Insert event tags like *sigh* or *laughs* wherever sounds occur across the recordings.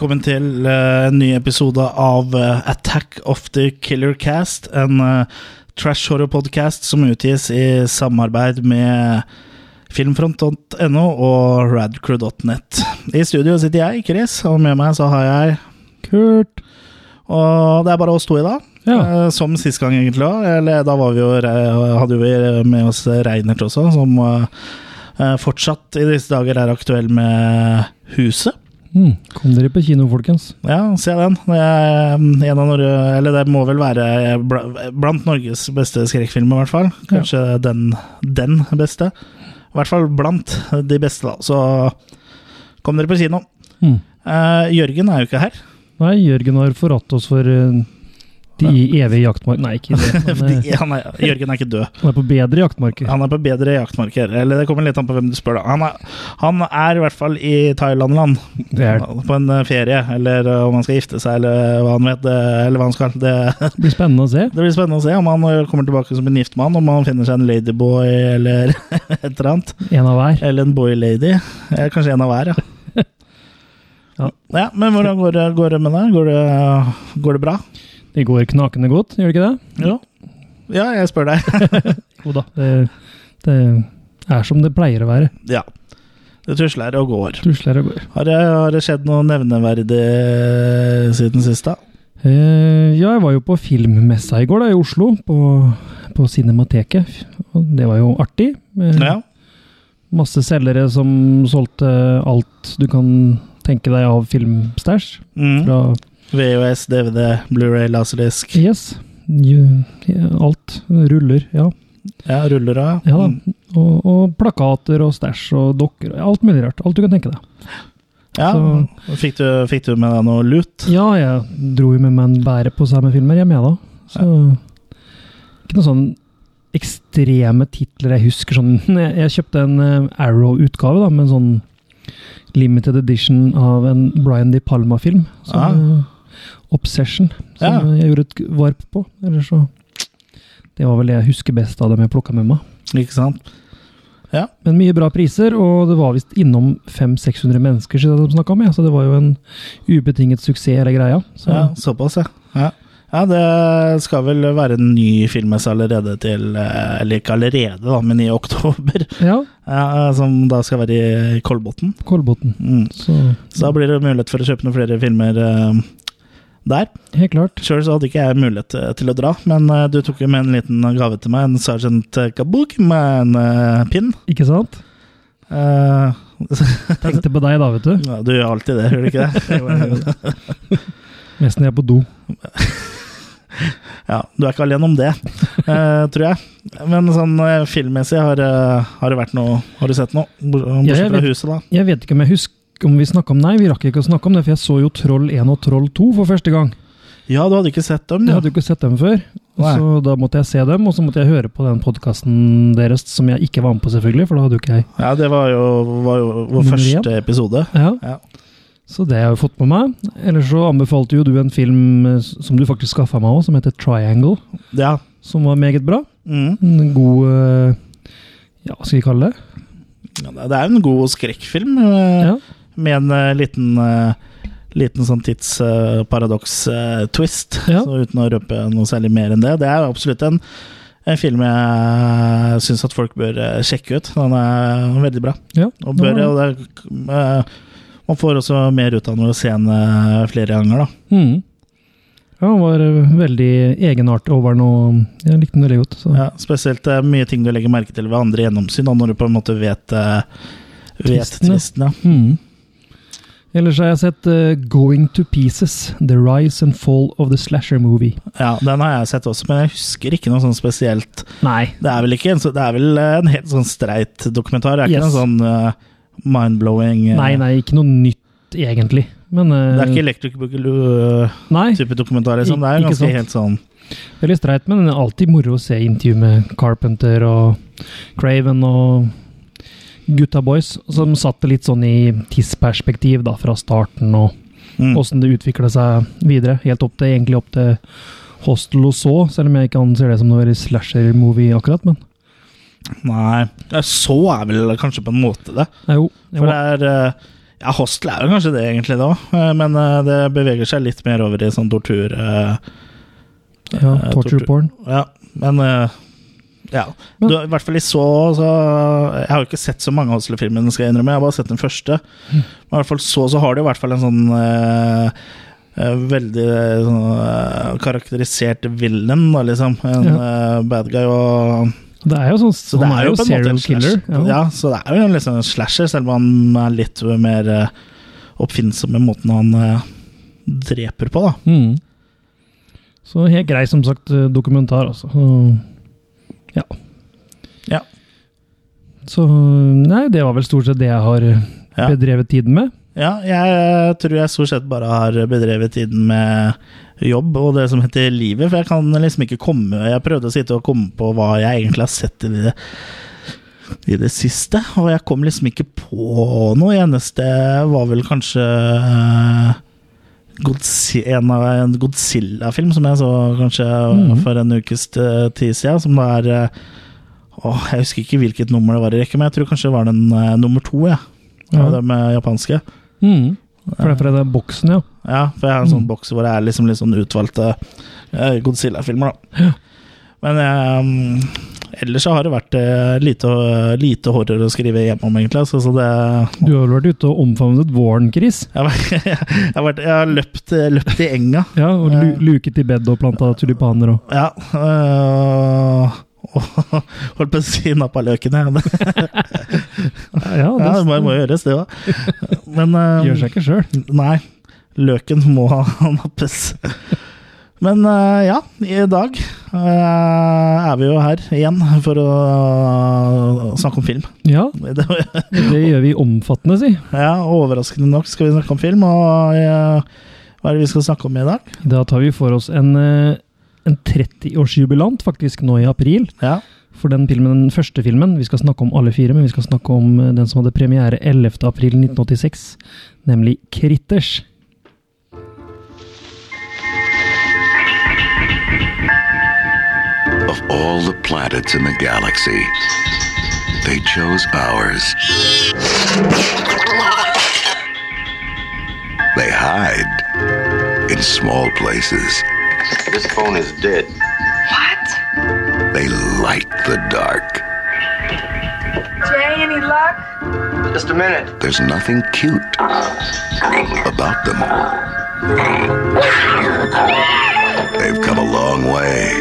Velkommen til eh, en ny episode av eh, Attack of the Killer Cast. En uh, trash horror-podkast som utgis i samarbeid med filmfront.no og radcrew.net. I studio sitter jeg, Chris, og med meg så har jeg Kurt. Og det er bare oss to i dag. Ja. Eh, Som sist gang, egentlig. Eller da var vi jo, hadde vi med oss Reinert også, som eh, eh, fortsatt i disse dager er aktuell med Huset. Mm. Kom dere på kino, folkens. Ja, se den. Det, er mm, en av Norge, eller det må vel være blant Norges beste skrekkfilmer, i hvert fall. Kanskje den, den beste. I hvert fall blant de beste, da. Så kom dere på kino. Mm. Eh, Jørgen er jo ikke her. Nei, Jørgen har forlatt oss for eh, i evig jaktmark... Nei, ikke det. *laughs* Men, han er, Jørgen er ikke død. han er på bedre jaktmarker. Han er på bedre jaktmarker. Eller det kommer litt an på hvem du spør, da. Han er, han er i hvert fall i Thailand-land. På en eh, ferie, eller eh, om han skal gifte seg, eller hva han vet. Eller hva han skal. Det, *laughs* Det blir spennende å se. Det blir spennende å se om han kommer tilbake som en gift mann, om han finner seg en ladyboy eller *laughs* et eller annet. En av hver. Eller en boy-lady. Kanskje en av hver, ja. Ja. ja. Men hvordan går det, går det med deg? Går det, går det bra? Det går knakende godt, gjør det ikke det? Ja. Ja, jeg spør deg. *laughs* Jo da. Det, det er som det pleier å være. ja. Det tusler og går. Tusler og går. Har det, har det skjedd noe nevneverdig siden sist, da? Eh, ja, jeg var jo på filmmessa i går, da, i Oslo. På, på Cinemateket. Og det var jo artig. Eh, Ja. Masse selgere som solgte alt du kan tenke deg av filmstæsj. Mm. Fra VHS, DVD, Blu-ray, laserdisk. Yes. alt. Ruller, ja. Ja, ruller òg, ja da. Mm. Og, og plakater og stæsj og dokker. Alt mulig rart. Alt du kan tenke deg. Ja. Så- Fikk, du, fikk du med deg noe lut? Ja, jeg dro jo med meg en bærepose med filmer hjemme, jeg da. Så Ikke noe sånn ekstreme titler jeg husker sånn *laughs* Jeg, jeg kjøpte en eh, Arrow-utgave, da, med en sånn limited edition av en Brian De Palma-film. Som Ah. Eh, Obsession, som Ja. eh, jeg gjorde et varp på. Så Det var vel det jeg husker best av dem jeg plukka med meg. Ikke sant? Ja. Men mye bra priser, og det var visst innom 500-600 mennesker siden de snakka ja. så det var jo en ubetinget suksess, hele greia. Så Ja, såpass, ja. ja. Ja, det skal vel være en ny filmmesse allerede til eh, Eller ikke allerede, da, men i oktober. ja *laughs* Ja, som da skal være i Kolbotn. Kolbotn. Mm. Så Så da blir det mulighet for å kjøpe noen flere filmer eh, der. helt klart. Sjøl hadde ikke jeg mulighet eh, til å dra, men eh, du tok jo med en liten gave til meg. En Sergeant Kabook med en eh, pinn. Ikke sant? Uh, *laughs* Tenkte på deg da, vet du. ja, du gjør alltid det, gjør du ikke det? *laughs* Mest når jeg er på do. Ja, du er ikke alene om det, uh, tror jeg. Men sånn eh, filmmessig, har, eh, har det vært noe Har du sett noe? Bortsett fra huset, da. Jeg vet ikke om jeg husker om vi snakka om Nei, vi rakk ikke å snakke om det, for jeg så jo Troll 1 og Troll 2 for første gang. Ja, du hadde ikke sett dem, Jeg hadde jo ikke sett dem før, Nei. så da måtte jeg se dem, og så måtte jeg høre på den podkasten deres som jeg ikke var med på, selvfølgelig, for da hadde jo ikke jeg Ja, det var jo, var jo vår Nummer første episode. Ja, Ja. Så det har jeg jo fått med meg. Ellers så anbefalte jo du en film eh, som du faktisk skaffa meg òg, som heter Triangle, Ja. som var meget bra. Mm. En god eh, Ja, hva skal vi kalle det? ja. Det er en god skrekkfilm, eh, Ja. Med en eh, liten eh, Liten sånn tidsparadoks-twist, Ja. så uten å røpe noe særlig mer enn det. Det er absolutt en, en film jeg syns at folk bør eh, sjekke ut. Den er veldig bra. ja. Og bør, og det, eh, man får også mer ut av den ved å se den eh, flere ganger, da. Mm. Ja, han var eh, veldig egenart over den, og jeg likte den veldig godt. Så. Ja, spesielt eh, mye ting du legger merke til ved andre gjennomsyn, da, når du på en måte vet, eh, vet tvisten. Ja. Mhm. Ellers har jeg sett uh, Going to Pieces, The Rise and Fall of the Slasher Movie. ja, Den har jeg sett også, men jeg husker ikke noe sånn spesielt. Nei. Det er vel en, så- det er vel en helt sånn streit dokumentar? Det er ikke noe sånn uh, mind-blowing uh, Nei, nei, ikke noe nytt, egentlig. Men eh, Det er ikke Electric Boogaloo-type dokumentar, liksom. Det er ganske sant. helt sånn veldig streit, men det er alltid moro å se intervju med Carpenter og Craven og Gutta Boys, som satte litt sånn i tidsperspektiv da, fra starten og mm. det utvikla seg videre. Helt opp til, egentlig opp til Hostel og så, selv om jeg ikke anser det som noe slasher-movie akkurat, men Nei. Så er vel kanskje på en måte det. Nei, jo. For det er eh, Ja, Hostel er jo kanskje det, egentlig, da. Eh, Men eh, det beveger seg litt mer over i sånn tortur... eh, Ja, torture tortur. porn. Ja, men Ja. Du, I hvert fall i så, så Jeg har jo ikke sett så mange Hostel-filmer, skal jeg innrømme. Jeg har bare sett den første. Mm. Men i hvert fall så, så har de i hvert fall en sånn eh, eh, veldig eh, sånn, eh, karakterisert villain, da, liksom. En eh, bad guy og Det er jo sånn Så det Han er jo på en måte serial en killer. slasher. Ja. så det er jo en liksom en slasher, selv om han er litt mer eh, oppfinnsom i måten han dreper på, da. Mm. Så helt grei, som sagt, dokumentar, altså. Ja. Ja. Så Nei, det var vel stort sett det jeg har eh, bedrevet tiden med. Ja, jeg tror jeg stort sett bare har bedrevet tiden med jobb og det som heter livet, for jeg kan liksom ikke komme Jeg prøvde å sitte og komme på hva jeg egentlig har sett i det, i det siste, og jeg kom liksom ikke på noe. Eneste var vel kanskje eh, en en Godzilla-film som jeg så kanskje mm. for en ukes tid siden, som da er eh, Åh, jeg husker ikke hvilket nummer det var i rekken, men jeg tror kanskje det var den uh, nummer to, ja. Ja. Av dem eh, japanske. Mm. For det er fra den boksen, ja. Ja, for jeg har en sånn Mm. boks hvor det er liksom litt sånn utvalgte Godzilla-filmer, da. Ja. Men eh, ellers så har det vært eh, lite, lite horror å skrive hjemme om, egentlig. Altså, så det Du har vel vært ute og omfavnet våren, Chris? *laughs* Jeg har, jeg har, vært, jeg har løpt, løpt i enga. Ja, og lu luket i bedet og planta tulipaner og Ja. *laughs* øh, holdt på å si nappa løken, jeg. *laughs* Ja, Ja, det må, må gjøres, det òg. Men gjør seg ikke sjøl. Nei, løken må nappes. Men eh, ja, i dag eh, er vi jo her igjen for å snakke om film. Ja, *laughs* Det, gjør vi omfattende, si. ja, Overraskende nok skal vi snakke om film, og eh, hva er det vi skal snakke om i dag? Da tar vi for oss en, en 30-årsjubilant, faktisk nå i april. Ja, For den filmen, den første filmen, vi skal snakke om alle fire, men vi skal snakke om den som hadde premiere 11. april 1986, nemlig Critters. Of all the planets in the galaxy, they chose ours. They hide in small places. This phone is dead. What? They like the dark. Jay, any luck? Just a minute. There's nothing cute about them. They've come a long way,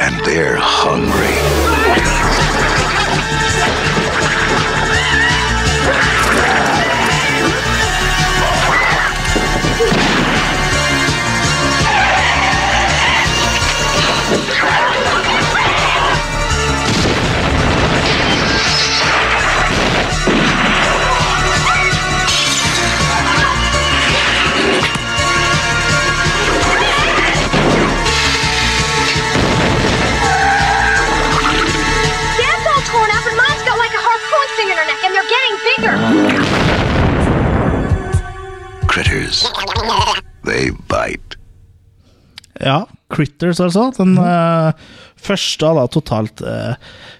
and they're hungry. Critters. They bite. ja Critters, altså. Den eh, første av da totalt uh,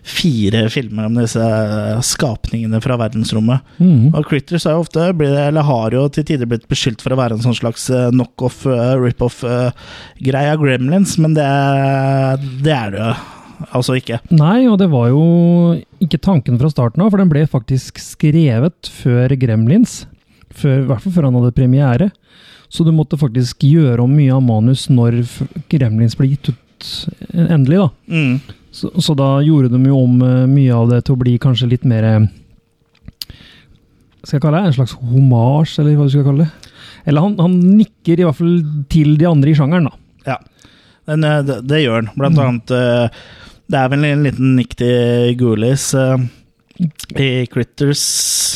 fire filmer om disse eh, skapningene fra verdensrommet. Mm. Og Critters er jo ofte, blir- eller har jo til tider blitt beskyldt for å være en sånn slags knockoff, uh, rip-off-greie av Gremlins, men det, det er det jo altså ikke. Nei, og det var jo ikke tanken fra starten av, for den ble faktisk skrevet før Gremlins. Før, I hvert fall før han hadde premiere. Så du måtte faktisk gjøre om mye av manus når Gremlins ble gitt ut endelig, da. Mm. Så, så da gjorde de jo om eh, mye av det til å bli kanskje litt mer eh, Skal jeg kalle det en slags homasj, eller hva du skal kalle det? Eller han, han nikker i hvert fall til de andre i sjangeren, da. Ja, eh, det, det gjør han. Blant Mm. annet eh, Det er vel en liten nikk til Ghoulies eh, i Critters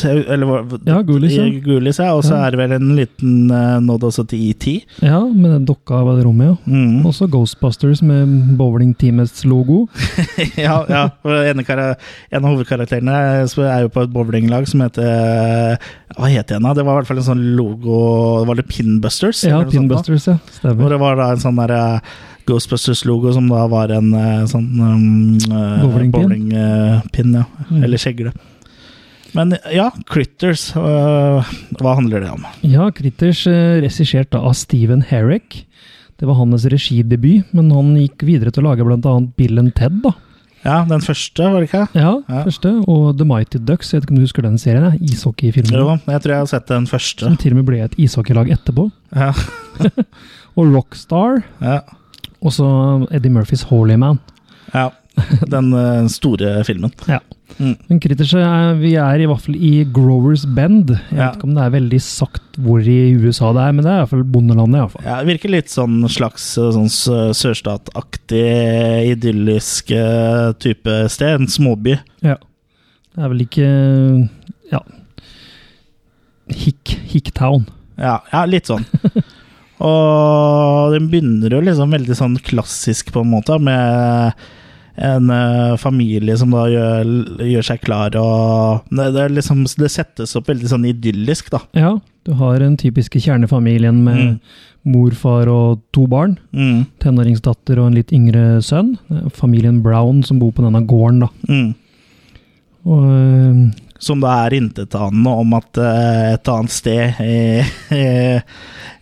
Eller Ja, Goolies, ja. i Ghoulies, ja. Og så Ja. er det vel en liten uh, nådd også til ET. Ja, med den dokka det rommet, ja. Mm. Også Ghostbusters med bowlingteamets logo. *laughs* ja, ja. Og En, en av hovedkarakterene er jo på et bowlinglag som heter Hva het den, da? Det var i hvert fall en sånn logo Var det Pinbusters? Ja? Pinbusters, ja. Stemmer. det var da en sånn der eh, Ghostbusters-logo som da var en eh, sånn um, eh, Bowlingpin. bowlingpin, ja. Mm. Eller kjegle. Men ja, Critters, hva handler det om? Ja, Critters eh, regissert av Steven Herrick. Det var hans regidebut, men han gikk videre til å lage annet Bill and Ted, da. Ja, den første, var det ikke? Ja, Ja. første. Og The Mighty Ducks, jeg vet ikke om du husker den serien? Ishockeyfilmen. Jo, jeg tror jeg har sett den første. Som til og med ble et ishockeylag etterpå. Ja, *laughs* Og Rockstar. ja, Og så Eddie Murphys Holy Man. ja. Den øh, store filmen. Ja. Mm. Men er, vi er i hvert fall i Growers Bend. Jeg vet ikke om det er veldig sagt hvor i USA det er, men det er i hvert fall bondelandet. i hvert fall. Ja, det virker litt sånn slags øh, sånn sørstataktig, idyllisk øh, type sted. En småby. Ja. Det er vel ikke Ja. Hick, Hicktown. Ja, ja litt sånn. *laughs* Og den begynner jo liksom veldig sånn klassisk, på en måte, med en uh, familie som da gjør, gjør seg klar og det, det, liksom, det settes opp veldig sånn idyllisk, da. Ja, du har den typiske kjernefamilien med Mm. mor, far og to barn. Mm, Tenåringsdatter og en litt yngre sønn. Familien Brown som bor på denne gården, da. mm. Og uh, Som da er intetanende om at eh, et annet sted i, i,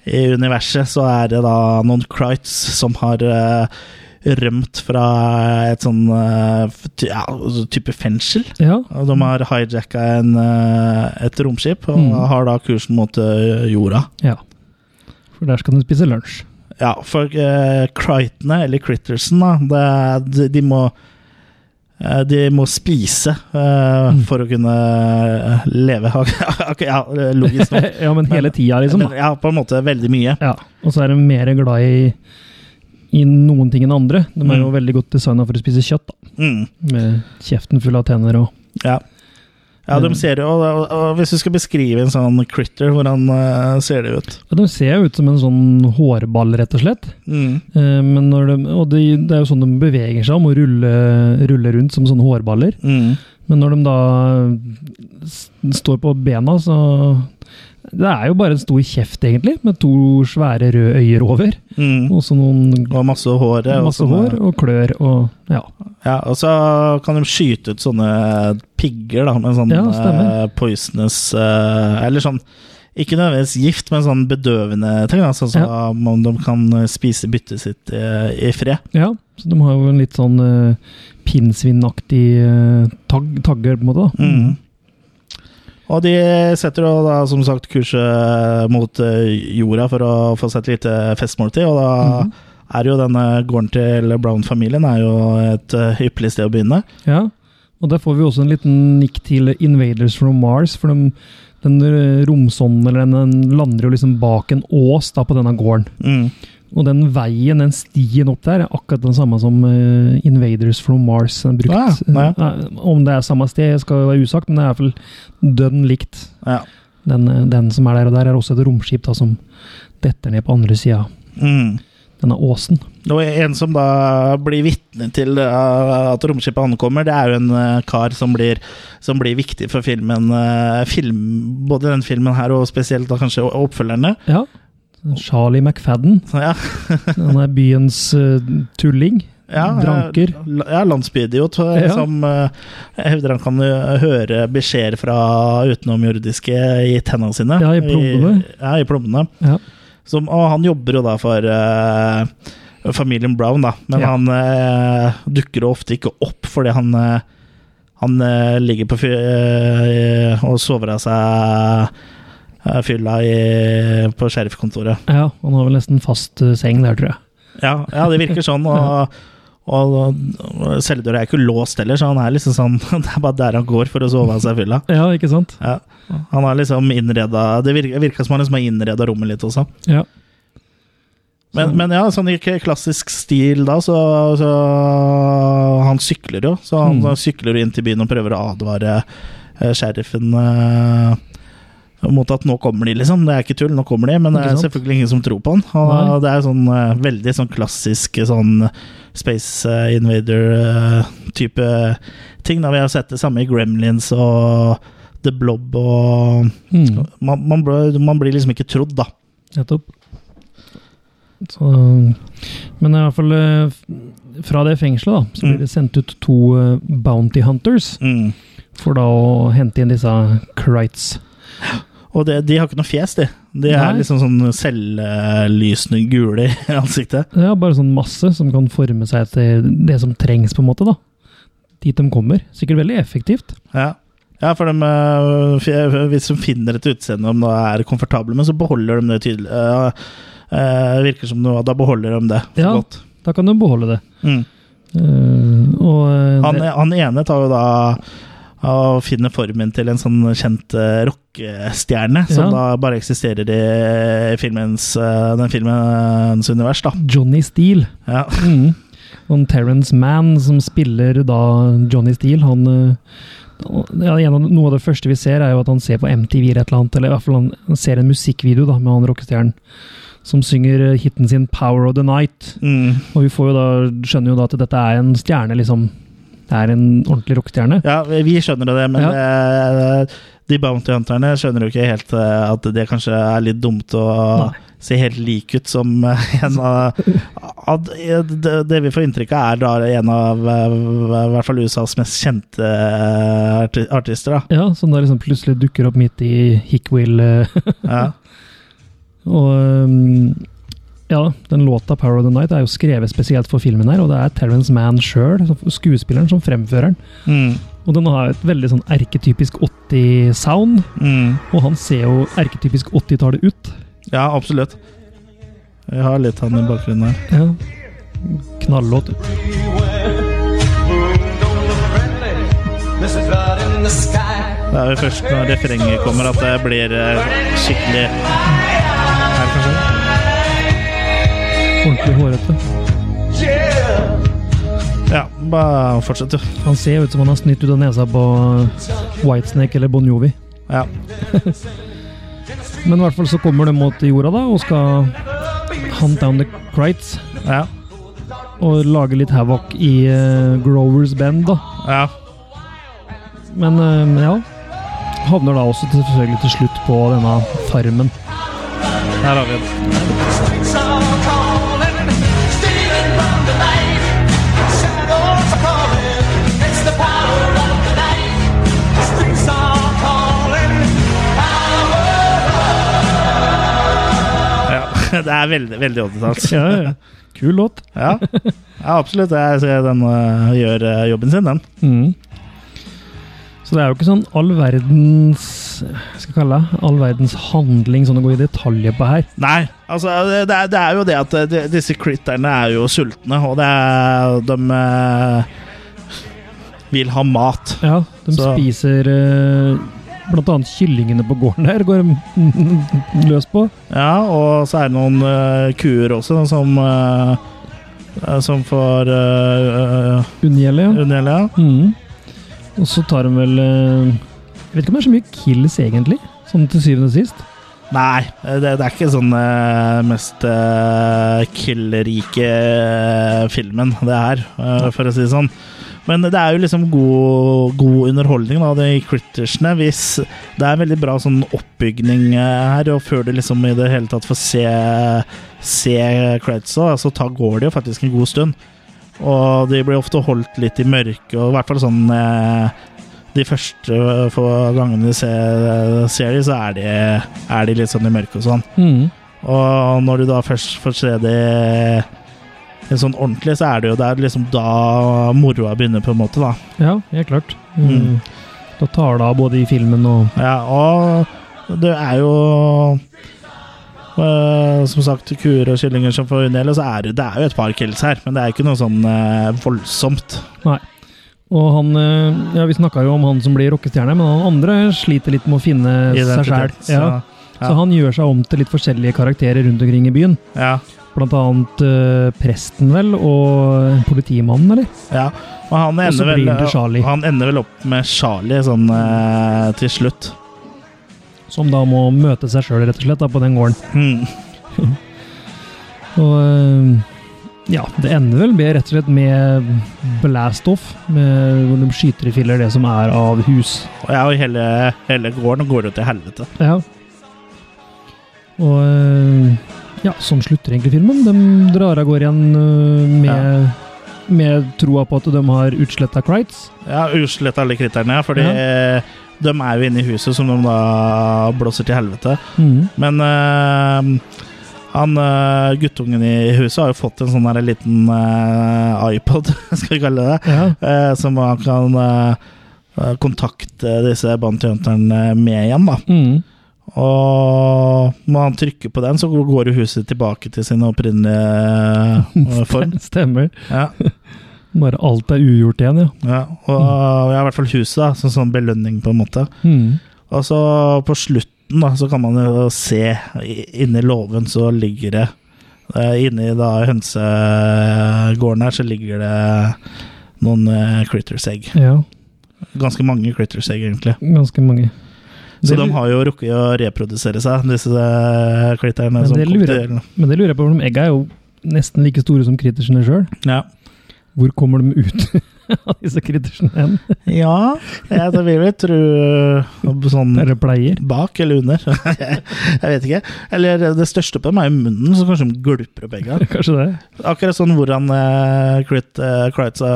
i universet så er det da noen Crites som har uh, rømt fra et sånn uh, ja, type fengsel. ja. De har hijacka en, eh, et romskip og Mm. har da kursen mot jorda. ja. For der skal de spise lunsj. Ja, for uh, Critene, eller Crittersen, da, det, de, de må de må spise uh, Mm. for å kunne eh, leve. *laughs* Ja, logisk nok. *laughs* ja, men hele tida, liksom. Men, ja, på en måte veldig mye. Ja. Og så er de mer glad i, i noen ting enn andre. De er jo Mm. veldig godt designa for å spise kjøtt, da. Mm, Med kjeften full av tenner og ja. Ja, de Mm. ser jo og, og, og Hvis du skal beskrive en sånn critter, hvordan eh, ser det ut? ja, De ser jo ut som en sånn hårball, rett og slett. Mm, men når de, og det, det er jo sånn de beveger seg om å rulle, rulle rundt som sånne hårballer. mm, Men når de da står på bena, så Det er jo bare en stor kjeft, egentlig, med to svære røde øyer over. mm. Og så noen Og masse hår. ja, og masse hår og klør og Ja. Ja, og så kan de skyte ut sånne pigger da, med sånn Ja, eh, poisonous eh, Eller sånn ikke nødvendigvis gift, men sånn bedøvende ting. Altså, sånn som om de kan spise byttet sitt i, i fred. ja. Så de har jo en litt sånn uh, pinnsvinaktig uh, tag, tagger, på en måte. da. Mm. Og de setter da som sagt kurset mot eh, jorda for å få seg et lite festmåltid, og da Mhm. er jo denne gården til Brown-familien er jo et eh, ypperlig sted å begynne. Ja, og der får vi også en liten nikk til Invaders from Mars, for de, den eh, romsonden eller den lander jo liksom bak en ås da på denne gården. Mm. Og den veien, den stien opp der, er akkurat den samme som uh, Invaders from Mars er brukt. Ja, ja. Eh, om det er samme sted, skal være usagt, men det er i hvert fall dønn likt. Ja. Den, eh, den som er der, og der er også et romskip da, som detter ned på andre sida Mm. denne åsen. Og en som da blir vitne til at romskipet ankommer, det er jo en kar som blir, som blir viktig for filmen. film, både den filmen her og spesielt da kanskje oppfølgerne. Ja. Charlie McFadden. Ja, Han er byens uh, tulling. ja, Dranker. Ja, landsbyidiot Ja. som uh, hevder han kan uh, høre beskjeder fra utenomjordiske i tennene sine. Ja, i plommene. I, ja, i plommene. Ja. Som, og han jobber jo da for uh, familien Brown, da. Men Ja. han uh, dukker ofte ikke opp fordi han Han ligger på fyr og sover av seg fylla i, på sheriffkontoret. Ja, han har vel nesten fast eh, seng der, tror jeg. Ja, ja, det virker sånn. Og, *laughs* og, og celledøra er ikke låst heller, så han er liksom sånn *laughs* Det er bare der han går for å sove av seg fylla. Ja, ikke sant? Ja. Han har liksom innreda Det virker, virker som han liksom har innreda rommet litt også. Ja. Men, men ja, sånn i klassisk stil da, så, så Han sykler jo. Så han Mm. sykler inn til byen og prøver å advare eh, sheriffen eh, mot at nå kommer de, liksom. Det er ikke tull, nå kommer de. Men det er selvfølgelig ingen som tror på han. Og det er sånn eh, veldig sånn klassisk sånn Space eh, Invader-type ting. da Vi har sett det samme i Gremlins og The Blob og Mm. man, man, man blir liksom ikke trodd, da. Nettopp. Så, men i hvert fall eh, fra det fengselet da, så Mm. blir det sendt ut to eh, bounty hunters. Mm. For da å hente inn disse Crites. *gasps* Og det, de har ikke noe fjes, de. De er Nei. liksom sånn selvlysende gule i *laughs* ansiktet. Ja, bare sånn masse som kan forme seg til det som trengs, på en måte, da. Dit de kommer. Sikkert veldig effektivt. Ja. Ja, for de, øh, hvis de finner et utseende de da er komfortable med, så beholder de det tydelig. øh, øh, virker som noe, da beholder de det for Ja. godt. Da kan de beholde det. Mm. Uh, og eh, Han, han ene tar jo da og finner formen til en sånn kjent uh, rockestjerne, som Ja. da bare eksisterer i filmens, uh, den filmens univers, da. Johnny Steele. Ja. Mm. Og Terence Mann, som spiller da Johnny Steele, han eh, ja, Noe av det første vi ser, er jo at han ser på MTV eller et eller annet, eller i hvert fall han, ser en musikkvideo da, med han rockestjernen som synger hiten sin 'Power of the Night'. Mm. Og vi får jo da, skjønner jo da at dette er en stjerne, liksom. Det er en ordentlig rockestjerne. ja, vi skjønner det, men Ja. øh, de Bounty Hunterne skjønner jo ikke helt øh, at det kanskje er litt dumt å Nei. se helt lik ut som øh, en av det, vi får inntrykk av, er da en av i hvert fall USAs mest kjente artister. da. Ja, Som da liksom plutselig dukker opp midt i Hickwill. eh, Ja. *laughs* Og um, ja, den låta 'Power of the Night' er jo skrevet spesielt for filmen her, og det er Terence Mann sjøl, skuespilleren, som fremfører den. Mm. Og den har et veldig sånn erketypisk 80-sound, Mm. og han ser jo erketypisk 80-tallet ut. ja, absolutt. Jeg har litt han i bakgrunnen her. Ja. Knallåt. Det er jo først når refrenget kommer at det blir øh, skikkelig? Ordentlig hårete. Ja, bare fortsett, du. Han ser ut som han har snytt ut av nesa på Whitesnake eller Bon Jovi. Ja. *laughs* Men i hvert fall så kommer de mot jorda da, og skal hunt down the Crites. Ja. Og lage litt havoc i uh, Grovers band, da. ja. Men uh, ja. Havner da også til- selvfølgelig til slutt på denne farmen. Her har vi den. *laughs* Det er veldig, veldig 80-talls. Ja, ja. Kul låt. Ja. ja, absolutt. Jeg ser den uh, gjør uh, jobben sin, den. Mm. Så det er jo ikke sånn all verdens skal kalle det, all verdens handling sånn å gå i detaljer på her. Nei, altså det er, det er jo det at øh, de, disse critterne er jo sultne, og det er, de uh, vil ha mat. Ja, de Så- spiser eh, blant annet kyllingene på gården der, går de *laughs* løs på. Ja, og så er det noen uh, kuer også som øh, som får uh, Unngjelde, ja. unngjelde. Ja. Mm. Og så tar de vel Jeg vet ikke om det er så mye kills, egentlig. Sånn til syvende og sist. Nei, det, det er ikke sånn uh, mest uh, kill-rike filmen, det her, for å si det sånn. Men det er jo liksom god, god underholdning av de crittersene. Hvis det er en veldig bra sånn oppbygning øh, her, og før du liksom i det hele tatt får se, se creditsa, så altså, går det jo faktisk en god stund. Og de blir ofte holdt litt i mørket, og i hvert fall sånn eh, De første få gangene du ser, ser de, så er de, er de litt sånn i mørket og sånn. Mm. Og når du da først får se det litt sånn ordentlig, så er det jo der liksom da moroa begynner, på en måte, da. Ja, helt klart. Mm. Mm. Da tar det av både i filmen og Ja, og det er jo eh, som sagt, kuer og kyllinger som får unngjelde, så er det, det er jo et par kills her, men det er ikke noe sånn eh, voldsomt. Nei. Og han Ja, vi snakka jo om han som blir rockestjerne, men han andre sliter litt med å finne seg sjæl. Identitet, Ja. så- Så han gjør seg om til litt forskjellige karakterer rundt omkring i byen. Ja, Blant annet eh, presten, vel, og politimannen, eller? ja. Og han ender, vel, han ender vel opp med Charlie sånn uh, til slutt. Som da må møte seg sjøl, rett og slett, da, på den gården. Mm. *laughs* Og uh, ja, det ender vel med, rett og slett med blast-off, med hvor de skyter i filler det som er av hus. Og ja, og hele, hele gården går jo til helvete. Ja. Og ja, sånn slutter egentlig filmen. De drar av gårde igjen eh, med med troa på at de har utsletta Crites. Ja, utsletta alle kritterne, ja, fordi de er jo inne i huset som de da blåser til helvete. Mm. Men uh, han eh, guttungen i huset har jo fått en sånn der liten uh, iPod, *laughs* skal vi kalle det, Ja. uh, som han kan eh, kontakte disse bounty hunterne med igjen, da. Mm. Og når han trykker på den, så går huset tilbake til sin opprinnelige *laughs* form. Stemmer. Ja, Bare alt er ugjort igjen, ja. ja. Og ja, i hvert fall huset, da, som sånn belønning, på en måte. Mm. Og så på slutten da, så kan man jo se inni låven så ligger det eh, Inni da hønsegården her så ligger det noen eh, critters egg. ja. Ganske mange critters egg, egentlig. Ganske mange. Så Det de har jo rukket å reprodusere seg, disse eh, critterne. Men det lurer, men det lurer jeg på, for egga er jo nesten like store som krittersene sjøl. Ja. Hvor kommer de ut *laughs* av disse krittersene hen? ja, jeg vil vel tro eh, sånn Dere pleier. bak eller under. *laughs* jeg vet ikke. Eller det største på dem er jo munnen, så kanskje de gulper opp egga. *laughs* Kanskje det. Akkurat sånn hvordan uh, Crit, uh, Kreitza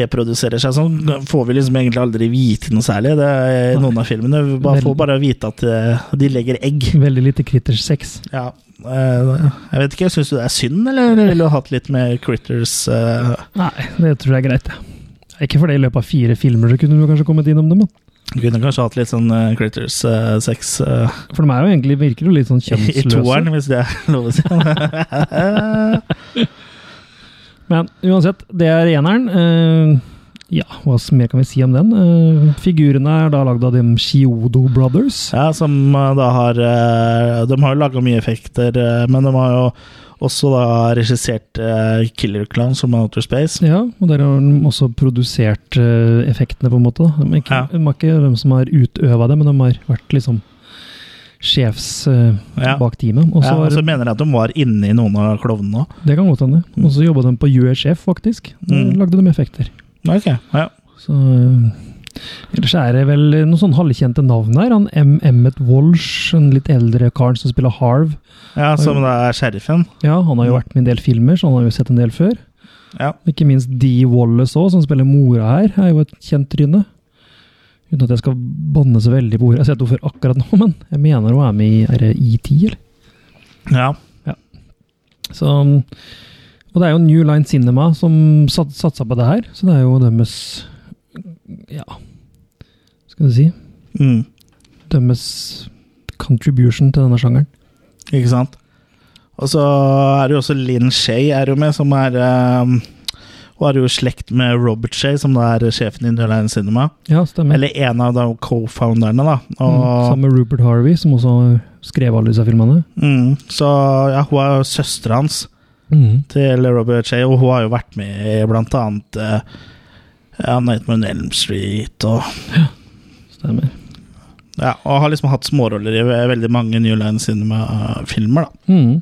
reproduserer seg, sånn får vi liksom egentlig aldri vite noe særlig. Det er noen av filmene. Vi bare får bare vite at uh, de legger egg. Veldig lite critters-sex. Ja. Eh, jeg vet ikke, Syns du det er synd, eller ville du hatt litt mer Critters eh, Nei, det tror jeg er greit. ja. Ikke fordi i løpet av fire filmer så kunne du kanskje kommet innom dem. Du Kunne kanskje hatt litt sånn uh, Critters-sex For de er jo egentlig, virker jo litt sånn i toeren, hvis det er lov å si. *laughs* Men uansett, det er eneren. Ja, hva mer kan vi si om den? Uh, figurene er da lagd av dem Shiodo Brothers. Ja, som eh, da har eh, De har jo laga mye effekter, men de har jo også da regissert uh, Killer Clowns som Outer Space. Ja, og der har de også produsert uh, effektene, på en måte. Da. De, er ikke, Ja. de ikke de som har utøva det, men de har vært liksom sjefs uh, Ja. bak teamet. Og Ja, og så mener jeg at de var inne i noen av klovnene òg. det kan godt hende. Og så jobba de på UHF, faktisk. Mm. lagde de effekter. Ok, ja. Så eh, Ellers er det vel noen sånn halvkjente navn her. Han M. Emmet Walsh, en litt eldre karen som spiller Harv. ja, Som da er sheriffen. Ja, han har jo vært med i en del filmer, så han har jo sett en del før. Ja. Ikke minst Dee Wallace òg, som spiller mora her, er jo et kjent tryne. Uten at jeg skal banne så veldig på ordet. Jeg har sett henne før akkurat nå, men jeg mener hun er med i ET, eller? ja. Så, og det er jo New Line Cinema som sat, satsa på det her, så det er jo deres Ja, skal du si Mm. Deres contribution til denne sjangeren. Ikke sant? Og så er det jo også Linn Shay er jo med, som er um, Hun er jo i slekt med Robert Shay, som da er sjefen i New Line Cinema. Ja, stemmer. Eller en av co-founderne, da. mm, sammen med Rupert Harvey, som også skrev alle disse filmene. mm, så ja, hun er jo søstera hans Mm. til Robert Shay, og hun har jo vært med i blant annet uh, Nightmare on Elm Street og Stemmer. Ja, og har liksom hatt småroller i veldig mange New Line Cinema-filmer, da. Mm.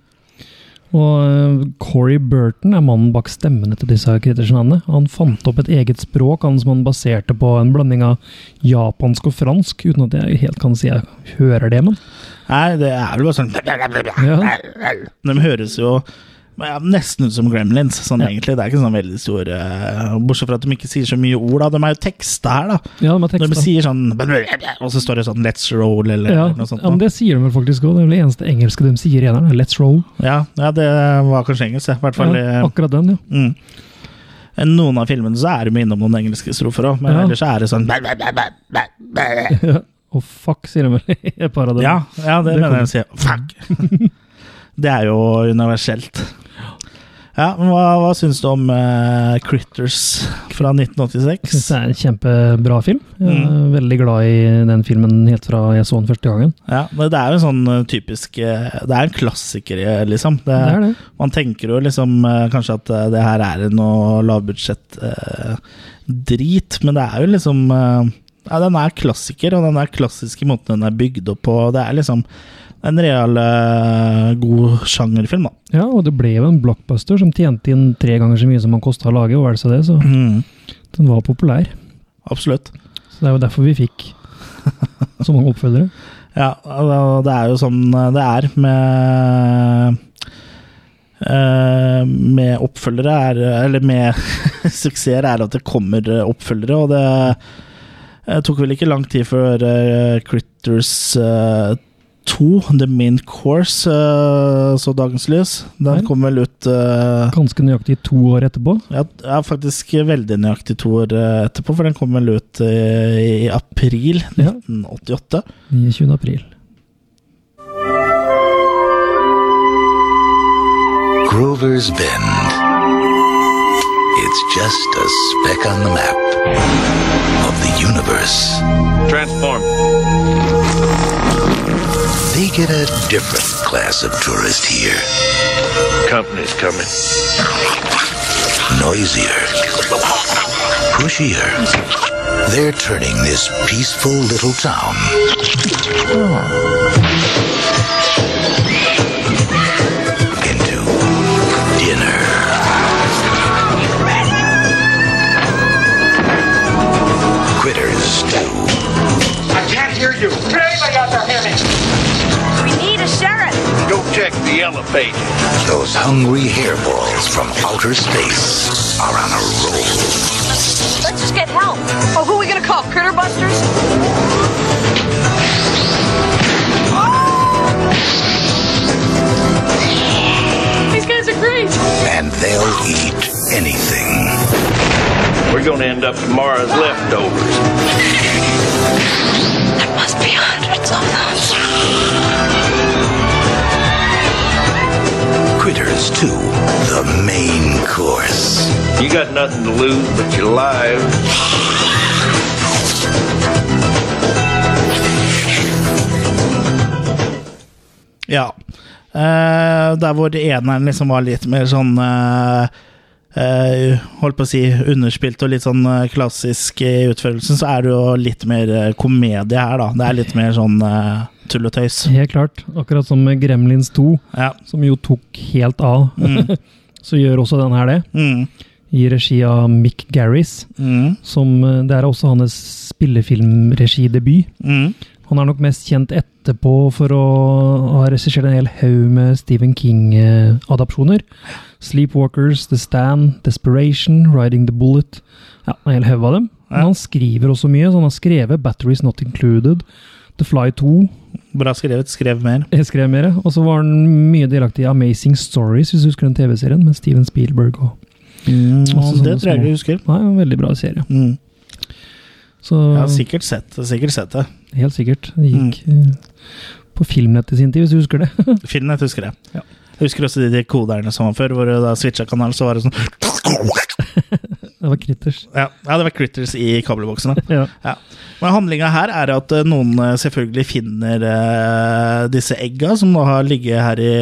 Og uh, Corey Burton er mannen bak stemmene til disse krittersnavnene. Han fant opp et eget språk han som han baserte på en blanding av japansk og fransk, uten at jeg helt kan si jeg hører det, men Nei, det er vel bare sånn De høres jo ja, nesten ut som Gremlins, sånn Ja. egentlig. Det er ikke sånn veldig store Bortsett fra at de ikke sier så mye ord, da. De er jo teksta her, da. ja, de er Når de sier sånn Og så står det sånn 'Let's roll', eller Ja, noe sånt. ja, men det sier de vel faktisk òg. Det er vel det eneste engelske de sier i eneren. er Let's roll. ja, ja, det var kanskje engelsk, i hvert fall. Ja, akkurat den, ja. Mm. Noen av filmene så er de innom noen engelske strofer òg, men Ja. ellers er det sånn *laughs* ja. Og fuck, sier de vel i et par av dem. Ja, ja det, Det mener jeg å si. Fuck! *laughs* det er jo universelt. Ja, men Hva, hva syns du om uh, Critters fra Jeg synes 1986? det er en kjempebra film. Jeg er Mm. veldig glad i den filmen helt fra jeg så den første gangen. Ja, men Det er jo en sånn eh, typisk eh, Det er en klassiker, liksom. Det, Det er det. Man tenker jo liksom kanskje at det her er noe lavbudsjett-drit, men det er jo liksom Ja, den er klassiker, og den er klassisk i måten den er bygd opp på. Det er liksom en real uh, god sjangerfilm, da. Ja, og det ble jo en blockbuster som tjente inn tre ganger så mye som han kosta å lage, og vel så det, så Mm, den var populær. absolutt. Så det er jo derfor vi fikk *laughs* så mange oppfølgere. Ja, og det er jo sånn det er med eh, med oppfølgere er Eller med *laughs* suksesser er at det kommer oppfølgere, og det eh, tok vel ikke lang tid før eh, Critters eh, 2, The Main Course, eh, så dagens lys. Den kom vel ut eh, Ganske nøyaktig to år etterpå. ja, ja, faktisk veldig nøyaktig to år eh, etterpå, for den kom vel ut i april Ja. 1988. 29. april. Grover's Bend. It's just a speck on the map of the universe. Transform. They get a different class of tourist here. Company's coming. Noisier. Pushier. They're turning this peaceful little town into check the yellow page. Those hungry hairballs from outer space are on a roll. Let's just get help. Oh, who are we gonna call? Critter Busters? Oh! These guys are great. And they'll eat anything. We're gonna end up tomorrow's leftovers. There must be hundreds of them. Critters 2, the main course. You got nothing to lose but your lives. Ja. Uh, der hvor eneren liksom var litt mer sånn uh, uh, Holdt på å si underspilt og litt sånn klassisk i utførelsen, så er det jo litt mer komedie her, da. Det er litt mer sånn eh, tull og tøys. Helt klart. Akkurat som med Gremlins 2, Ja. som jo tok helt av. *laughs* så gjør også den her det. Mm. I regi av Mick Garris. Mm. Som, eh, det er også hans spillefilmregidebut. Mm. Han er nok mest kjent etterpå for å ha regissert en hel haug med Stephen King-adopsjoner. Sleepwalkers, The Stand, Desperation, Riding the Bullet. Ja, en hel haug av dem. Men han skriver også mye, så han har skrevet Batteries Not Included, The Fly 2. Bra skrevet. Skrev mer. Jeg skrev mer. Og så var han mye delaktig i Amazing Stories, hvis du husker den TV-serien, med Steven Spielberg. Og, Mm. Masse det tror jeg ikke husker. nei, en veldig bra serie. Mm. Så Jeg har sikkert sett, sikkert sett det. helt sikkert. Det gikk mm. på Filmnett i sin tid, hvis du husker det. *laughs* Filmnett husker jeg. Ja. Jeg husker også de, de koderne som var før, hvor du da switcha kanal, så var det sånn *laughs* Det var Critters. Ja, ja det var Critters i kabelboksene. *laughs* Ja. Ja. Men handlinga her er at eh, noen eh, selvfølgelig finner uh, disse egga, som nå har ligget her i,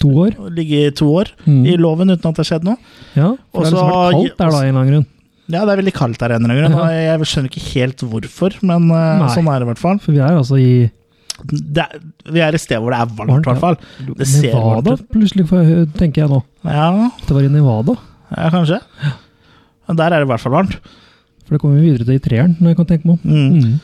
To år. ligget i to år Mm. i låven uten at det har skjedd noe. Ja, for det har liksom vært kaldt der da, i en eller annen grunn. Ja, det er veldig kaldt der en eller annen grunn. Ja. Jeg skjønner ikke helt hvorfor, men Nei. sånn er det i hvert fall. For vi er altså i er, vi er et sted hvor det er varmt, i hvert fall. Det Nevada, ut. plutselig, tenker jeg nå. Ja, det var i Nevada. ja, kanskje. Men der er det i hvert fall varmt. For det kommer vi videre til i treeren, når jeg kan tenke meg om. Mm. Mm.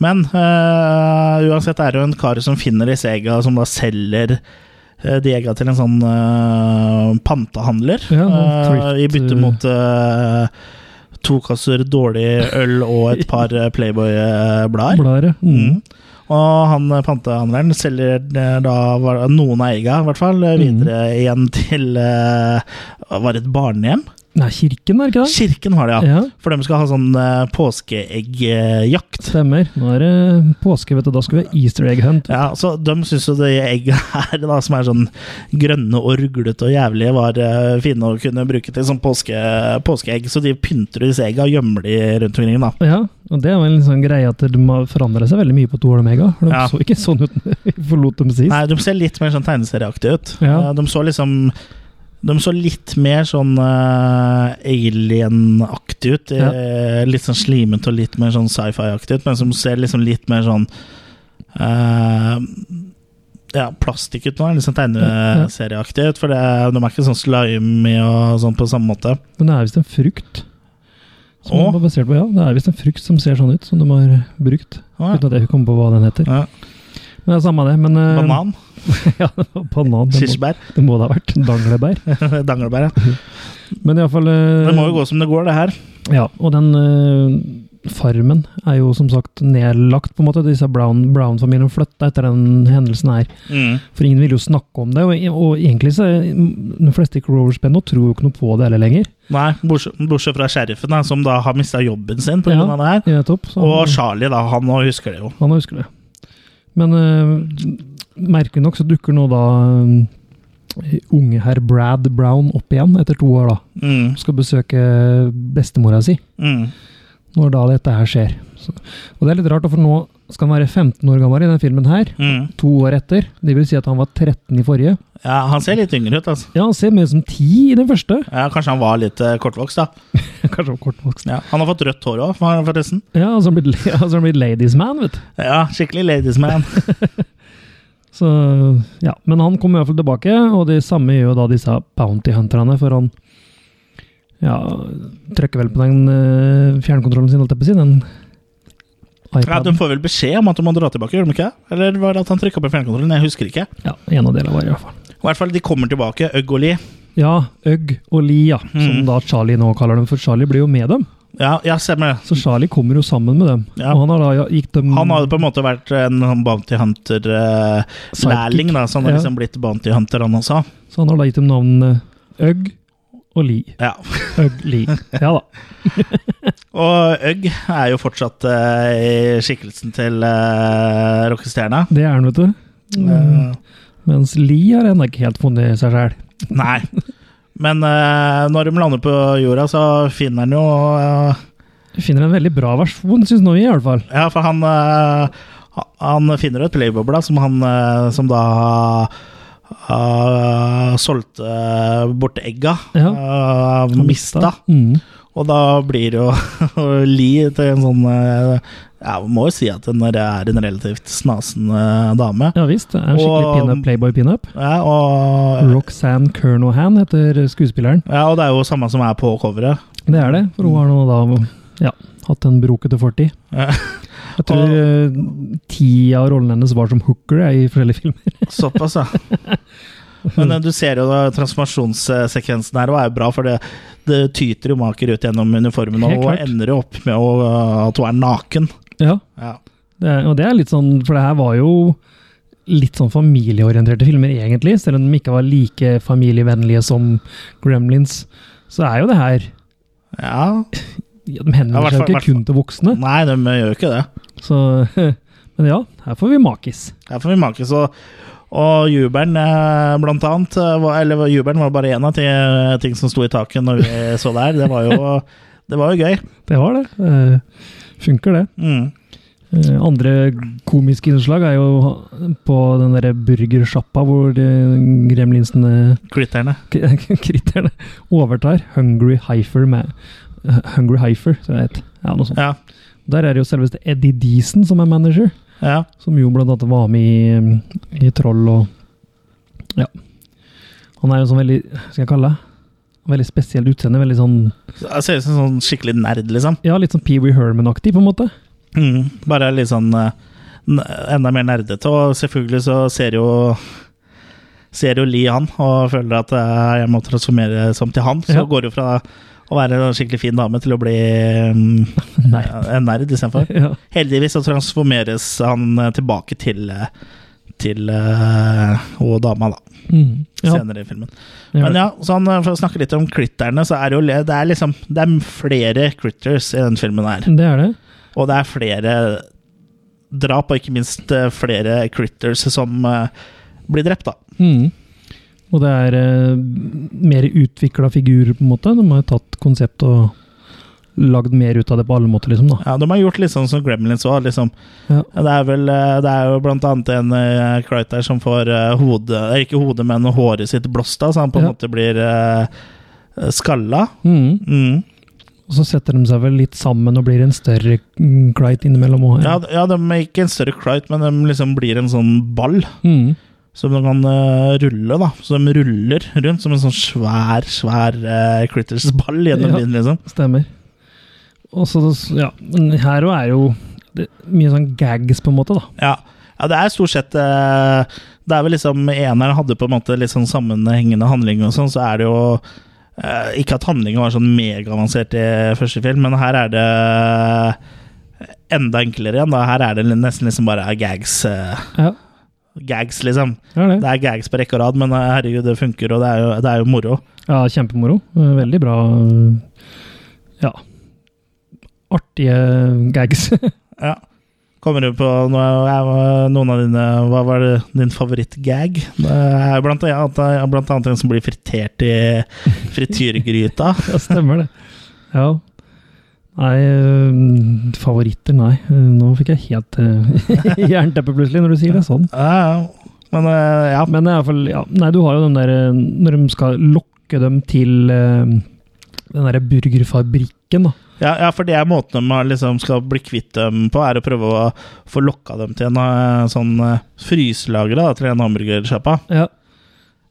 Men eh, uansett er det jo en kar som finner disse egga, som da selger eh, de egga til en sånn eh, pantehandler. Ja, sånn I bytte mot to kasser dårlig øl og et par Playboy-blader. Mm. Mm. Og han eh, pantehandleren selger da noen av egga, i hvert fall, Mm. videre igjen til Var det et barnehjem? Nei, kirken, er det ikke det? Kirken har det, ja. Ja, For de skal ha sånn uh, påskeeggjakt. stemmer. Nå er det påske, vet du. Da skal vi ha easter egg hunt. Ja, så De syns jo de egga her, da, som er sånn grønne og ruglete og jævlige, var uh, fine å kunne bruke til sånn påske, påskeegg. Så de pynter disse egga og gjemmer de rundt omkring. da. Ja, og det er vel en sånn greie at de har forandret seg veldig mye på to år, de egga. De Ja. så ikke sånn ut *laughs* vi forlot dem sist. Nei, de ser litt mer sånn tegneserieaktige ut. Ja. Eh, De så liksom de så litt mer sånn uh, alien-aktig ut. eh, Litt sånn slimete og litt mer sånn sci-fi-aktig ut, men som ser liksom litt mer sånn uh, Ja, plastikk ut nå. Litt sånn tegneserieaktig ut. For det, de er ikke sånn slimy og sånn på samme måte. Men det er visst en frukt. Som Å? de var basert på, ja. Det er visst en frukt som ser sånn ut, som de har brukt. Å, ja. Uten at jeg kommer på hva den heter. Ja. Men det er samme det. Men, uh, Banan? *laughs* ja, det var banan. Det må, det må det ha vært. *laughs* Danglebær. Danglebær, *laughs* ja. Men iallfall Det må jo gå som det går, det her. Ja, og den uh, farmen er jo som sagt nedlagt, på en måte. Disse Brown- Brown-familien flytta etter den hendelsen her. Mm. For ingen vil jo snakke om det, og, og egentlig så de fleste i Rovers Band nå tror jo ikke noe på det heller lenger. Nei, bortsett, fra sheriffen, da, som da har mista jobben sin pga. Ja. av det her. Nettopp. så- Og Charlie, da. Han nå husker det jo. Han husker det. Men uh, merkelig nok så dukker nå da eh, unge herr Brad Brown opp igjen etter to år, da. Mm. Skal besøke bestemora si Mm. når da dette her skjer. Så, og det er litt rart, for nå skal han være 15 år gammel i denne filmen her. Mm. To år etter. Det vil si at han var 13 i forrige. Ja, han ser litt yngre ut, altså. Ja, han ser mer ut som 10 i den første. *laughs* Ja, Kanskje han var litt eh, kortvokst, da. Kanskje han var kortvokst. Ja, Han har fått rødt hår òg, forresten. Ja, altså han blitt, *laughs* altså blitt ladies man, vet du. Ja, skikkelig ladies man. *laughs* Så, ja, men han kommer i hvert fall tilbake, og det samme gjør jo da disse bounty hunterne, for han ja, trykker vel på den uh, fjernkontrollen sin, holdt jeg på å si, den Ja. De får vel beskjed om at de må dra tilbake, gjør de ikke? Eller var det at han trykka på fjernkontrollen? Jeg husker ikke. Ja, en av delene var i hvert fall. I hvert fall, de kommer tilbake, Øgg og Lie. Ja, Øgg og Li ja, som Mm. da Charlie nå kaller dem, for Charlie blir jo med dem. Ja, ja, stemmer det. Så Charlie kommer jo sammen med dem. Ja. Og han har da gikk dem Han hadde på en måte vært en bounty hunter-lærling, Sidekick. da. Så han har liksom blitt bounty hunter, han også. Så han har da gitt dem navnene Øgg og Lee. Ja. *laughs* Øgg Lee. Ja da. *laughs* Og Øgg er jo fortsatt uh, i skikkelsen til uh, rockestjerna. Det er han, vet du. Eh, Mens Lee har ennå ikke helt funnet seg sjæl. nei. *laughs* Men eh, når de lander på jorda, så finner han jo eh, finner en veldig bra versjon, syns nå vi, i hvert fall. Ja, for han eh, Han finner et Playboy-blad som han Som da uh, solgte bort egga. Ja. Uh, mista. Mm. Og da blir det jo *laughs* Li til en sånn eh, Ja, man må jo si at hun er en relativt snasen eh, dame. Ja visst. Det er en skikkelig pinup, Playboy-pinup. Ja, og, Roxanne Kernohan heter skuespilleren. ja, og det er jo samme som er på coveret. Det er det, for hun har nå da ja, hatt en brokete fortid. Ja. Jeg tror eh, ti av rollene hennes var som hooker jeg, i forskjellige filmer. *laughs* Såpass, ja. Men eh, du ser jo transformasjonssekvensen her og er jo bra, for det, det tyter jo maker ut gjennom uniformen og ender jo opp med å, at hun er naken. Ja, Ja. det og det er litt sånn, for det her var jo litt sånn familieorienterte filmer, egentlig. Selv om de ikke var like familievennlige som Gremlins, så er jo det her ja. *laughs* ja, De henvender Ja, seg jo ikke kun til voksne. Nei, de gjør jo ikke det. Så, *laughs* men ja, her får vi makis. Her får vi makis, og, Og jubelen, eh, blant annet eh, var, Eller jubelen var bare én av de ting som sto i taket når vi så det her. Det var jo, *laughs* det var jo gøy. Det var det. Funker, det. Mm. Eh, andre komiske innslag er jo på den derre burgersjappa hvor de gremlinsene Kritterne. *laughs* kritterne overtar. Hungry Heifer med Hungry Heifer, som det heter. Ja, noe sånt. Ja. Der er det jo selveste Eddie Deason som er manager, ja. som jo blant annet var med i, i Troll og Ja. Han er jo sånn veldig Skal jeg kalle det? Veldig spesielt utseende. Veldig sånn Jeg ser ut som en sånn skikkelig nerd, liksom. Ja, litt sånn Pee Wee Herman-aktig, på en måte. Mm. Bare litt sånn eh, enda mer nerdete. Og selvfølgelig så ser jo Ser jo Lee han og føler at eh, jeg må transformere som til han. Så Ja. går det jo fra å være en skikkelig fin dame til å bli um, *laughs* nerd. en nerd istedenfor. Ja. Heldigvis så transformeres han eh, tilbake til eh, til uh, og dama, da, Mm. ja. senere i filmen. Men ja, sånn, for å snakke litt om critterne, så er det jo det er liksom Det er flere critters i den filmen her. Det er det. Og det er flere drap, og ikke minst eh, flere critters som uh, blir drept, da. Mm. Og det er uh, mer utvikla figurer, på en måte. De har tatt konsept og lagd mer ut av det på alle måter, liksom. da. Ja, De har gjort litt sånn som Gremlins òg. Liksom. Ja. Det er vel eh, Det er jo blant annet en uh, der som får uh, hodet eh, Ikke hodet, men håret sitt blåst av, så han på en Ja. måte blir uh, skalla. Mm. Mm. Og så setter de seg vel litt sammen og blir en større mm, innimellom òg. Ja, ja, de er ikke en større Crite, men de liksom blir en sånn ball Mm. som de kan uh, rulle. da Så de ruller rundt som en sånn svær, svær uh, Critters-ball gjennom Ja. byen, liksom. Stemmer. Og så, ja, men her òg er jo det, mye sånn gags, på en måte, da. Ja. Ja, det er stort sett eh, Det er vel liksom Eneren hadde på en måte litt sånn sammenhengende handling og sånn, så er det jo eh, Ikke at handlingen var sånn megaavansert i første film, men her er det enda enklere igjen. da Her er det nesten liksom bare gags. eh, Ja, gags, liksom. er det. Det er gags på rekke og rad, men eh, herregud, det funker, og det er jo, det er jo moro. Ja, kjempemoro. Eh, Veldig bra. eh, Ja. Artige gags. *laughs* Ja. Kommer du på noe, noen av dine Hva var det, din favorittgag? Det er blant, annet- blant annet en som blir fritert i frityrgryta. *laughs* ja, stemmer det. Ja. Nei, eh, favoritter, nei. Eh, Nå fikk jeg helt *laughs* uh, jernteppe plutselig, når du sier det sånn. Ja, ja. Men eh, ja. Men i fall, ja. Nei, du har jo den der eh, Når de skal lokke dem til eh, den derre burgerfabrikken, da. Ja, ja, for det er måten de liksom skal bli kvitt dem på, er å prøve å få lokka dem til en eh, sånn uh, fryselager til en hamburgersjappa. Ja.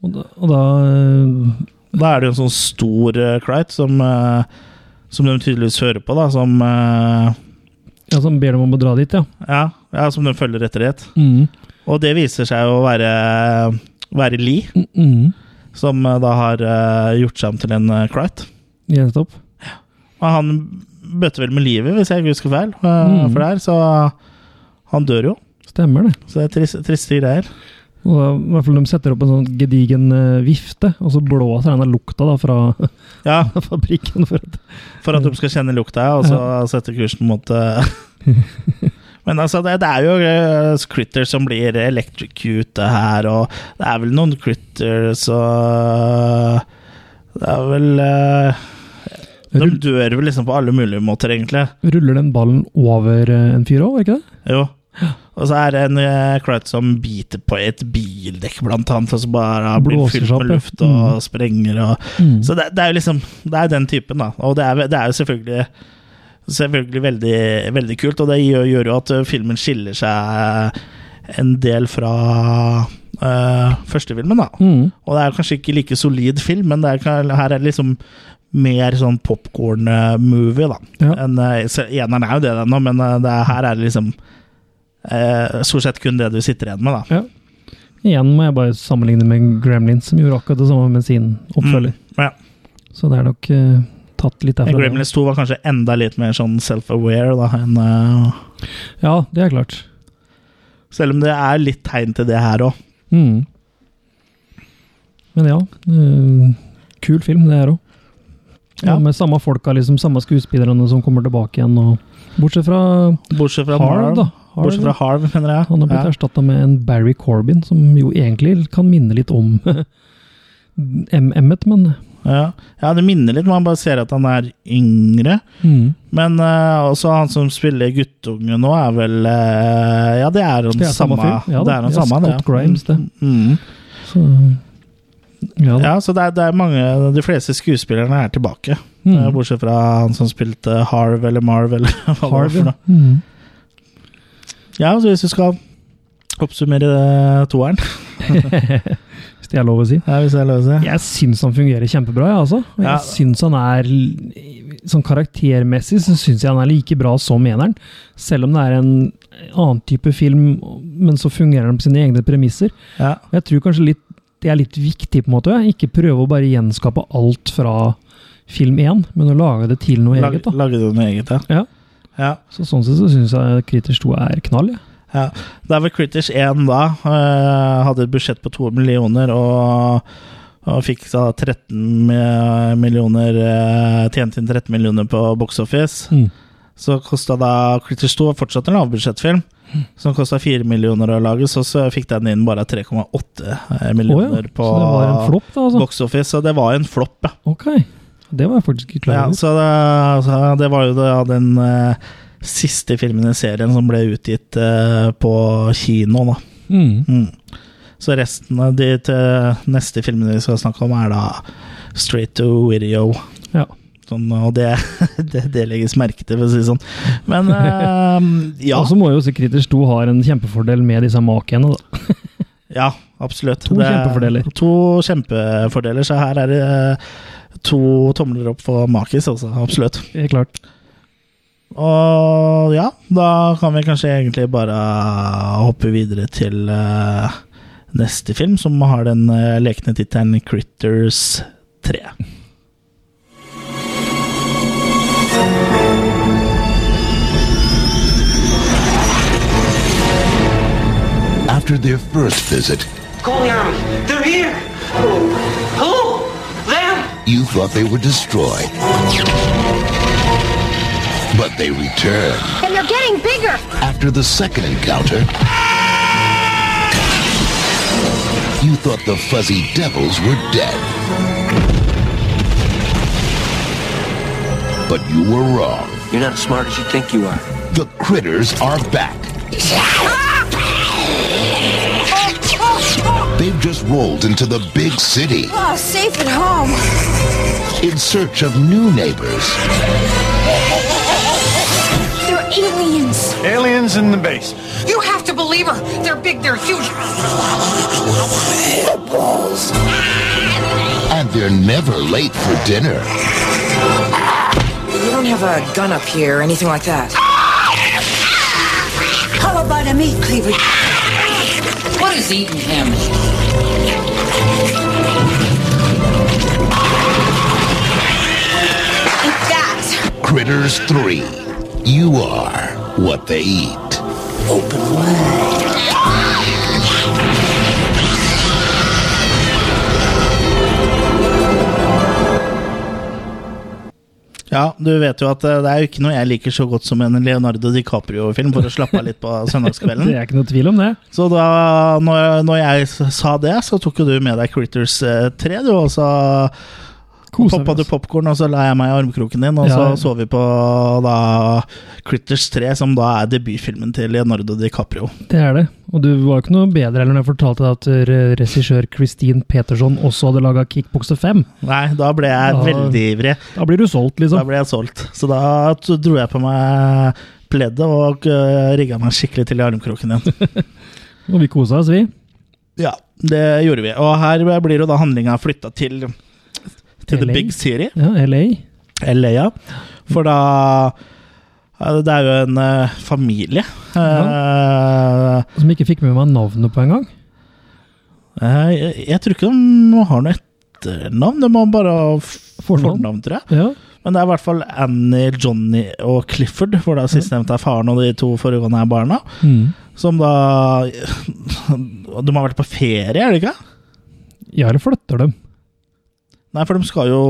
Og da, og da eh, Da er det jo en sånn stor uh, crite som, uh, som de tydeligvis hører på, da, som uh, Ja, som ber dem om å dra dit, ja. ja, ja, som de følger etter dit. Mm. Og det viser seg å være, være Lee, Mm, mm. som eh, da har eh, gjort seg om til en crite. Nettopp. Og han bøter vel med livet, hvis jeg ikke husker feil, eh, Mm. for det her, så han dør jo. Stemmer det. Så det er trist, triste greier. Og da, i hvert fall De setter opp en sånn gedigen eh, vifte, og så blåser denne lukta da fra *laughs* Ja, *laughs* fabrikken. For at, For at de skal kjenne lukta, og så setter kursen mot eh, *laughs* Men altså, det, det er jo uh, critters som blir electrocute her, og det er vel noen critters og Det er vel eh, De Rull, dør vel liksom på alle mulige måter, egentlig. ruller den ballen over eh, en fyr òg, ikke det? Jo. Og så er det en uh, som biter på et bildekk, blant annet, og så bare blir fylt med luft og Mm. sprenger og Mm. Så det, det er jo liksom Det er den typen, da. Og det er, det er jo selvfølgelig Selvfølgelig veldig, veldig kult, og det gjør, gjør jo at uh, filmen skiller seg en del fra uh, første filmen, da. Mm. Og det er kanskje ikke like solid film, men det er, her er det liksom mer sånn popkorn-movie, da. Ja. En, uh, eneren er jo det ennå, men uh, det er, her er det liksom eh, stort sett kun det du sitter igjen med, da. Ja. Igjen må jeg bare sammenligne med Gremlins, som gjorde akkurat det samme med sin oppfølger. Mm, ja. Så det er nok eh, tatt litt derfra. Gremlins 2 var kanskje enda litt mer sånn self-aware da, enn eh, Ja, det er klart. Selv om det er litt tegn til det her òg. Mm. Men ja, eh, kul film det her òg. Ja. Med samme folka, liksom, samme skuespillerne som kommer tilbake igjen. Og, bortsett fra Bortsett fra Harv, Harv, da. Harv, Bortsett fra Harv, mener jeg. Han har blitt ja. erstatta med en Barry Corbin, som jo egentlig kan minne litt om *laughs* M. Emmet, men Ja. ja, det minner litt, man bare ser at han er yngre. mm. Men uh, også han som spiller guttunge nå, er vel uh, Ja, det er han samme samme. Ja det er han samme, Scott Grimes, det. Mm. Så Ja. Ja, så det er, det er mange De fleste skuespillerne er tilbake. Mm. Eh, Bortsett fra han som spilte Harv eller Marv eller *laughs* hva det var for noe. Mm. Ja, så hvis du skal oppsummere eh, toeren, *laughs* Hvis det er lov å si. ja, hvis jeg er lov å si. Jeg syns han fungerer kjempebra, jeg, altså. Jeg Ja. Syns han er Sånn karaktermessig så syns jeg han er like bra som eneren. Selv om det er en annen type film, men så fungerer han på sine egne premisser. Ja. Jeg tror kanskje litt, det er litt viktig, på en måte. Ikke prøve å bare gjenskape alt fra film én, men å lage det til noe Lag, eget. da. Lage det noe eget, ja? Ja. ja. Så Sånn sett så syns jeg Critters 2 er knall. Ja. Ja, er vel Critters 1 da, eh, hadde et budsjett på 2 millioner og, og fikk da 13 millioner eh, Tjente inn 13 millioner på Box Office. Mm. Så kosta da Critters 2 fortsatt en lavbudsjettfilm, som kosta 4 millioner å lage, så, så fikk den inn bare 3,8 Å ja. millioner på det var en flopp, da? altså. Box Office, så det var en flopp, ja. Okay. Det var jeg faktisk ikke klar ja så, det, så det var jo da den uh, siste filmen i serien som ble utgitt uh, på kino, da. Mm. Mm. Så resten av de neste filmene vi skal snakke om, er da Straight to Video. Ja. Sånn, og det, *laughs* det, det legges merke til, for å si det sånn. Men uh, *laughs* ja. Og så må jo også Critters 2 har en kjempefordel med disse makene, da. *laughs* Ja, absolutt. To Det er kjempefordeler. To kjempefordeler, så her er det eh, to tomler opp for Makis, altså. Absolutt. Helt klart. Og ja, da kan vi kanskje egentlig bare hoppe videre til uh, neste film, som har den uh, lekne tittelen Critters 3. After their first visit, Call the army. They're here. Who? Them? you thought they were destroyed. But they returned. And they're getting bigger. After the second encounter, you thought the fuzzy devils were dead. But you were wrong. You're not as smart as you think you are. The critters are back. They've just rolled into the big city Oh, safe at home. in search of new neighbors. They're aliens. Aliens in the base. You have to believe her. They're big, they're huge. And they're never late for dinner. You don't have a gun up here or anything like that. How about a meat cleaver? What is eating him? Eat that. Critters 3. You are what they eat. Ja, du vet jo at eh, det er jo ikke noe jeg liker så godt som en Leonardo DiCaprio-film for å slappe av litt på *laughs* søndagskvelden. Det er ikke noe tvil om det. Så da når, når jeg sa det, så tok jo du med deg Critters eh, 3, du, og så poppa du popkorn, og så la jeg meg i armkroken din, og Ja, så ja. så vi på da Critters 3, som da er debutfilmen til Leonardo DiCaprio. Det er det. Og du var jo ikke noe bedre heller når jeg fortalte deg at regissør Christine Peterson også hadde laga Kickboxer 5. Nei, da ble jeg Da- veldig ivrig. Da blir du solgt, liksom. Da ble jeg solgt. Så da dro jeg på meg pleddet og uh, rigga meg skikkelig til i armkroken igjen. *laughs* Og vi kosa oss, vi. Ja, det gjorde vi. Og her blir jo da handlinga flytta til, til The Big City. Ja, LA. LA, ja. For da Det er jo en uh, familie. Eh, Som ikke fikk med meg navnet på engang. Uh, jeg, jeg tror ikke de har noe etternavn, de må bare Fornavn? tror jeg. Ja. Men det er i hvert fall Annie, Johnny og Clifford, hvor da sistnevnte er faren og de to foregående er barna. Mm. Som da *laughs* De har vært på ferie, er det ikke? ja, eller flytter dem. Nei, for de skal jo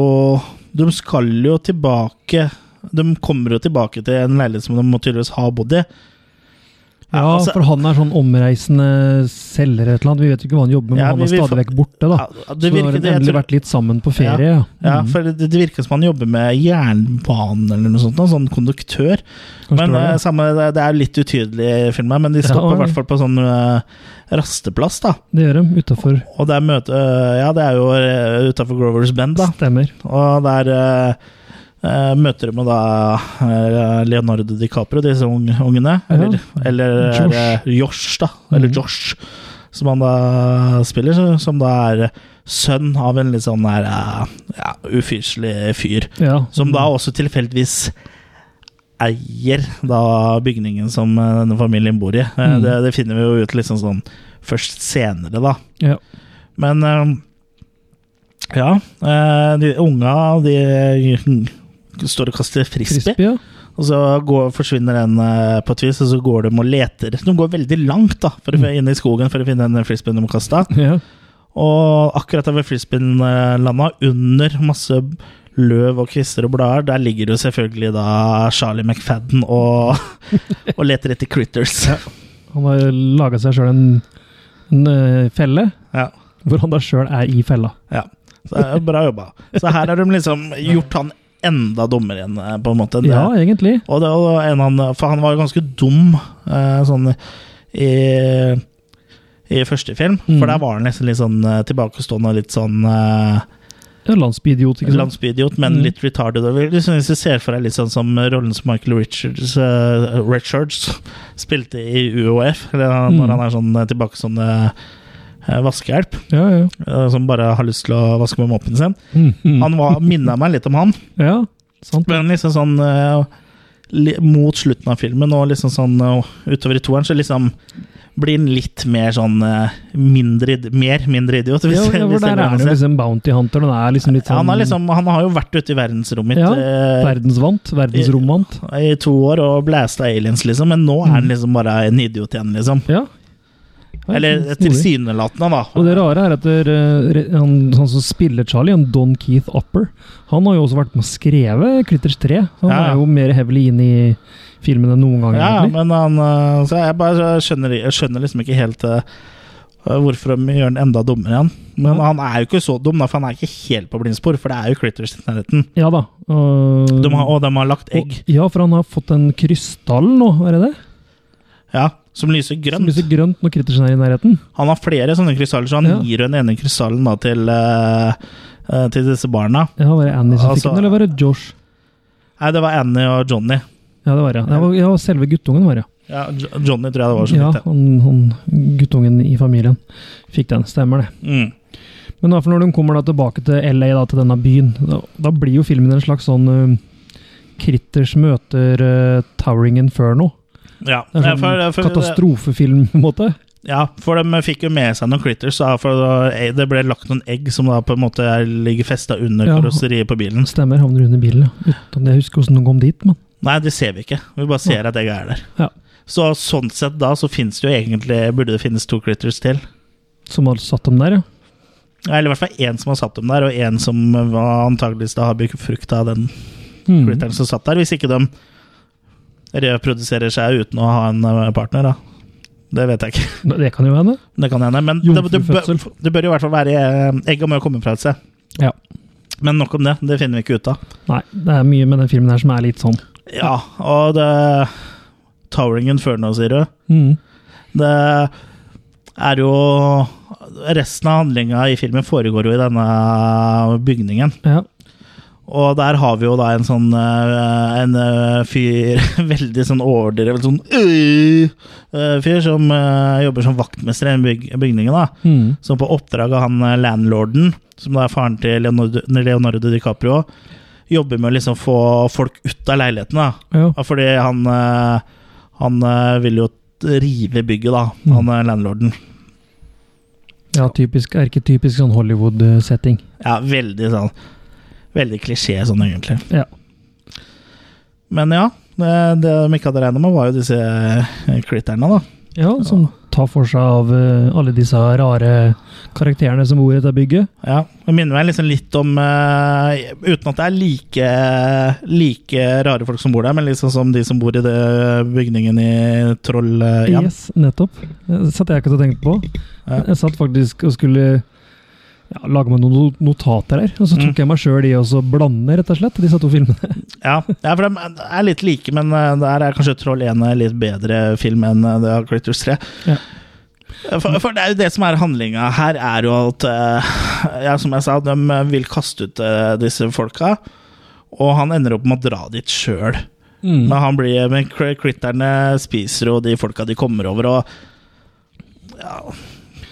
De skal jo tilbake De kommer jo tilbake til en leilighet som de må tydeligvis ha bodd i. Ja, altså- for han er sånn omreisende selger eller et eller annet. Vi vet ikke hva han jobber med, men Ja, han er stadig vekk borte, da. Ja, det Så har de endelig vært litt sammen på ferie, ja. Ja, Mm. for det, det virker som han jobber med jernbanen eller noe sånt, sånn konduktør. Kanskje Men det eh, det. samme, det, er litt utydelig i filmen, men de stopper i hvert fall på sånn uh, rasteplass, da. Det gjør de utafor. Og det er møte uh, Ja, det er jo uh, utafor Grovers Bend, da. Stemmer. Og det er eh, møter de da eh, Leonardo DiCaprio, disse ungene. ungene. Ja. Eller, Josh. er Josh, da. Eller mm. Josh, som han da spiller. Som da er sønn av en litt sånn der eh, ja, ufyselig fyr. Ja. Som da også tilfeldigvis eier da bygningen som eh, denne familien bor i. Eh, Mhm. Det, det finner vi jo ut liksom sånn først senere, da. Ja. Men eh, ja, eh, de unga de står og kaster frisbee. frisbee ja. Og så går, forsvinner den eh, på et vis, og så går de og leter. De går veldig langt da, for å, Mm. inn i skogen for å finne den frisbeen de kasta. *laughs* ja. Og akkurat der hvor frisbeen eh, landa, under masse løv og kvister og blader, der ligger jo selvfølgelig da Charlie McFadden og, *laughs* og leter etter critters. Han har laga seg sjøl en, en eh, felle, Ja. hvor han da sjøl er i fella. Ja, så det er bra jobba. Så her har de liksom *laughs* gjort han enda dummere igjen, eh, på en måte. Det- Ja, egentlig. Og det en han, for han var jo ganske dum eh, sånn i, i første film. Mm. For der var han liksom litt sånn eh, tilbakestående og litt sånn Ja, Landsbyidiot, ikke sant. landsbyidiot, men Mm. litt retarded. Liksom, hvis du ser for deg litt sånn som rollen som Michael Richards, uh, Richards spilte i UOF, eller han- Mm. når han er sånn tilbakestående sånn, eh, vaskehjelp, Ja, ja. eh, som bare har lyst til å vaske med moppen sin. Mm, mm. Han var, minna meg litt om han. ja, sant. Men liksom sånn eh, mot slutten av filmen og liksom sånn utover i toeren, så liksom blir han litt mer sånn eh, mindre, mer mindre idiot. Hvis, Ja, ja, for der er han jo liksom bounty hunter, Han er liksom litt sånn han, liksom, han har jo vært ute i verdensrommet Ja, eh, verdensvant, verdensromvant. i to år og blæsta aliens, liksom, men nå er Mm. han liksom bare en idiot igjen, liksom. Ja. Er Eller tilsynelatende, da. Og det rare er at det, eh, han, han som spiller Charlie, han Don Keith Upper, han har jo også vært med å skreve Critters 3. Han Ja. er jo mer heavily inn i filmen enn noen gang, Ja, egentlig. men han eh, Så jeg bare skjønner, jeg skjønner liksom ikke helt eh, hvorfor de gjør den enda dummere igjen. Men Ja. han er jo ikke så dum, da, for han er ikke helt på blindspor, for det er jo Critters i nærheten. Ja da. Uh, De har, og de har lagt egg, og, ja, for han har fått en krystall nå, er det det? Ja, som lyser grønt. Som lyser grønt når Crittersen er i nærheten. Han har flere sånne krystaller, så han Ja. gir den ene krystallen da til, eh, til disse barna. Ja, var det Annie som Altså- fikk den, eller var det Josh? Nei, det var Annie og Johnny. Ja, det var det. Det var, ja, selve guttungen var det. Ja, Johnny tror jeg det var som Ja, fikk den. han, han guttungen i familien fikk den. Stemmer det. Mm. Men hvert fall når de kommer da tilbake til LA, da, til denne byen, da, da blir jo filmen en slags sånn uh, Critters møter uh, Towering Inferno. Ja, Det er Ja, sånn for, katastrofefilm, på en måte. ja, for de fikk jo med seg noen critters, for det ble lagt noen egg som da på en måte er- ligger festa under Ja. karosseriet på bilen. Stemmer, havner under bilen. Uten at jeg husker hvordan de kom dit, men Nei, det ser vi ikke. Vi bare ser at egget er der. Ja. Så sånn sett da, så finnes det jo egentlig Burde det finnes to critters til. som har satt dem der, ja. Eller i hvert fall én som har satt dem der, og én som var antageligvis da har befrukta den mm. critteren som satt der. Hvis ikke de reproduserer seg uten å ha en eh, partner, da. Det vet jeg ikke. Det kan jo hende. Det kan hende. Men det, det, bør, det bør i hvert fall være eh, Egga må jo komme fra et sted. Ja. Men nok om det. Det finner vi ikke ut av. Nei, det er mye med den filmen her som er litt sånn. Ja, og det Towering Inferno, sier du. Mm. Det er jo Resten av handlinga i filmen foregår jo i denne bygningen. Ja. Og der har vi jo da en sånn eh, En eh, fyr *laughs* Veldig sånn overdrevet sånn øh, fyr som uh, jobber som vaktmester i den byg bygningen. da Hmm. Som på oppdrag av han landlorden, som da er faren til Leonardo, Leonardo DiCaprio, jobber med å liksom få folk ut av leiligheten. da ja. Fordi han Han vil jo rive bygget, da, Mm. han landlorden. ja, typisk, erketypisk sånn Hollywood-setting. Ja, veldig sånn Veldig klisjé sånn, egentlig. Ja. Men ja, det, det de ikke hadde regna med, var jo disse eh, critterne, da. Ja, som tar for seg av eh, alle disse rare karakterene som bor i dette bygget. Ja, Det minner meg liksom litt om uh, Uten at det er like, like rare folk som bor der, men liksom som de som bor i det bygningen i Troll uh. Yes, nettopp. Det satt jeg ikke og tenkte på. Ja. Jeg satt faktisk og skulle ja, lage meg noen notater her, og så tok Mm. jeg meg sjøl i å blande, rett og slett, disse to filmene. *laughs* Ja, ja, for de er litt like, men eh, der er kanskje Troll 1 en litt bedre film enn The Critters 3. Ja. For, for det er jo det som er handlinga her, er jo at eh, Ja, som jeg sa, de vil kaste ut eh, disse folka, og han ender opp med å dra dit sjøl. Mm. Men han blir Men critterne spiser jo de folka de kommer over, og Ja.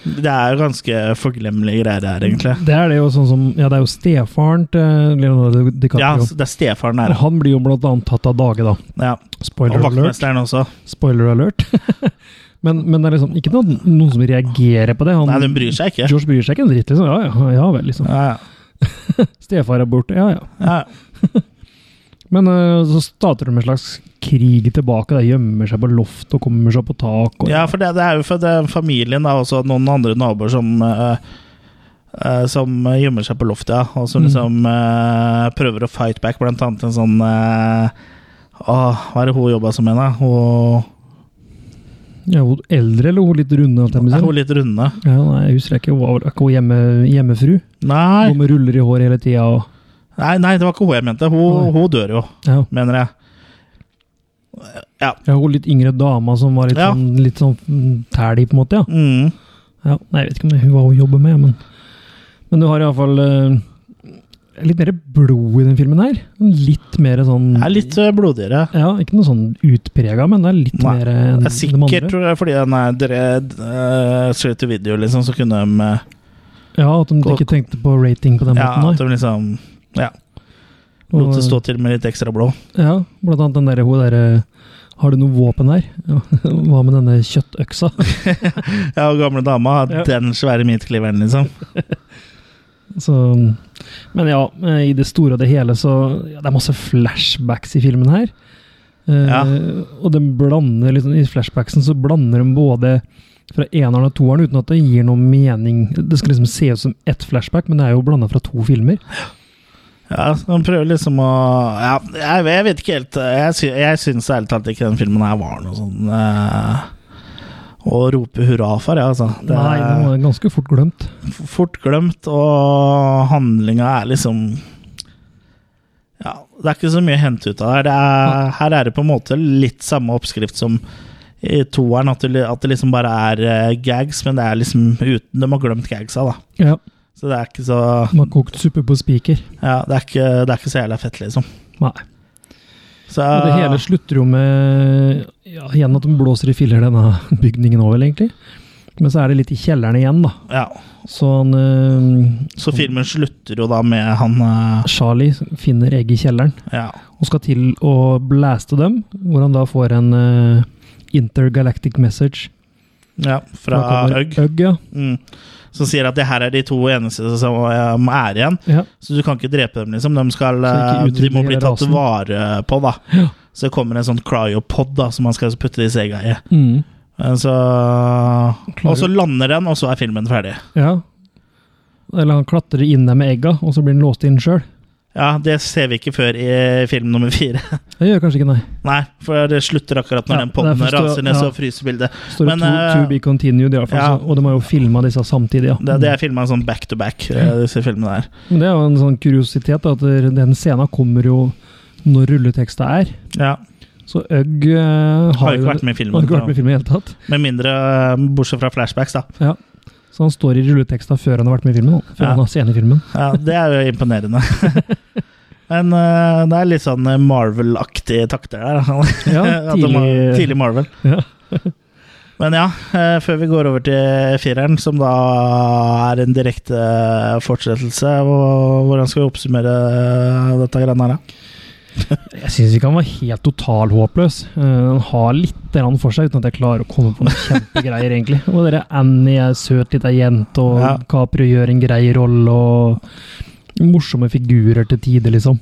Det er jo ganske forglemmelige greier her, egentlig. Det er det jo sånn som Ja, det er jo stefaren til Leonardo DiCaprio. Ja, det er stefaren og her. han blir jo blant annet tatt av dage, da. Ja. Spoiler Og alert. også. Spoiler alert. *laughs* men, men det er liksom ikke noen, noen som reagerer på det. Han, Nei, den bryr seg ikke. George bryr seg ikke en dritt, liksom. Ja, ja, ja vel, liksom. Ja, ja. *laughs* Stefar er borte, ja ja. ja. *laughs* Men øh, så starter de en slags krig tilbake. Da, gjemmer seg på loft og kommer seg på tak. Og, Ja, for det, det er jo for det, familien da, også noen andre naboer som uh, uh, Som gjemmer seg på loftet, ja. Og som Mm. liksom uh, prøver å fight back, blant annet en sånn Åh, hva er det hun jobba som en, da? Hun Ja, hun eldre eller hun litt runde? er hun litt runde? Ja, nei, jeg husker ikke. Hun var ikke hun hjemme, hjemmefru? Nei, Hun med ruller i håret hele tida og nei, nei, det var ikke hun jeg mente. Hun, hun dør jo, ja. mener jeg. Ja. ja, hun litt yngre dama som var litt Ja. sånn, litt sånn tælig, på en måte. ja. Mm. ja. Nei, jeg vet ikke om hva hun jobber med, men Men du har iallfall uh, litt mer blod i den filmen her. Litt mer sånn Det er litt eh, blodigere. Ja, ikke noe sånn utprega, men det er litt Nei, mer enn Det er sikkert de fordi den er dread uh, straight to video, liksom, så kunne de uh, Ja, at de ikke tenkte på rating på den Ja, måten. at de liksom Ja. Lot det stå til med litt ekstra blå. Ja, blant annet den derre hun derre Har du noe våpen her? Ja, *laughs* Hva med denne kjøttøksa? *laughs* Ja, og gamle dama har Ja. den svære midtkliveren, liksom. *laughs* Så, men ja, eh, i det store og det hele så ja, Det er masse flashbacks i filmen her. Ja. Uh, Og den blander liksom, i flashbacksen så blander de både fra eneren og toeren uten at det gir noe mening. Det skal liksom se ut som ett flashback, men det er jo blanda fra to filmer. Ja, Han prøver liksom å Ja, jeg, jeg vet ikke helt Jeg, jeg syns ærlig talt ikke den filmen her var noe sånn eh, å rope hurra for, ja, altså. Det Nei, den var ganske fort glemt. fort glemt, og handlinga er liksom Ja, det er ikke så mye å hente ut av det. det er, her er det på en måte litt samme oppskrift som i toeren, at det, at det liksom bare er eh, gags, men det er liksom uten De har glemt gagsa, da. Ja, Så det er ikke så Man har kokt suppe på spiker. Ja, det er ikke, det er ikke så jævla fett, liksom. Nei. Så, Og det hele med ja, igjen at de blåser i filler denne *laughs* bygningen over, egentlig. Men så er det litt i kjelleren igjen, da. ja. Så han øh, Så filmen slutter jo da med han øh, Charlie finner egg i kjelleren Ja. og skal til å blaste dem, hvor han da får en øh, intergalactic message. Ja fra Øgg. Øgg, ja. Mm. Som sier at det her er de to eneste som er igjen. ja. Så du kan ikke drepe dem, liksom. De, skal, eh, de må bli tatt rasen. vare på, da. Ja. Så det kommer en sånn cryopod da, som man skal putte disse egga i. Mm. Eh, Så, og så lander den, og så er filmen ferdig. ja. Eller han klatrer inn der med egga, og så blir han låst inn sjøl. Ja, Det ser vi ikke før i film nummer fire. Det gjør kanskje ikke, nei. Nei, for det slutter akkurat når Ja, den poden raser ned, så fryser bildet. Står Men, to, eh, to be continued, i hvert fall. ja. så- Og de har jo filma disse samtidig, ja. Det, det er filma sånn back to back, eh, disse filmene der. Men det er jo en sånn kuriositet, da, at den scenen kommer jo når rulleteksta er. Ja, Så Ugg uh, har, Har ikke vært med i filmen, Har ikke vært med i filmen i hele tatt. Med mindre, bortsett fra flashbacks, da. Ja. Så han står i rulleteksta før han har vært med i filmen. Før Ja. han har scene i filmen. Ja, Det er jo imponerende. *laughs* Men uh, det er litt sånn eh, Marvel-aktige takter der. Ja, *laughs* tidlig- tidlig Marvel. Ja. *laughs* Men ja, eh, før vi går over til fireren, som da er en direkte fortsettelse, hvordan skal vi oppsummere dette greiene her, da? *laughs* Jeg syns ikke han var helt totalhåpløs. håpløs. han har litt for seg, uten at jeg klarer å komme på noen kjempegreier, egentlig. Og dere Annie er søt lita jente, og Ja. Caprio gjør en grei rolle, og morsomme figurer til tider, liksom.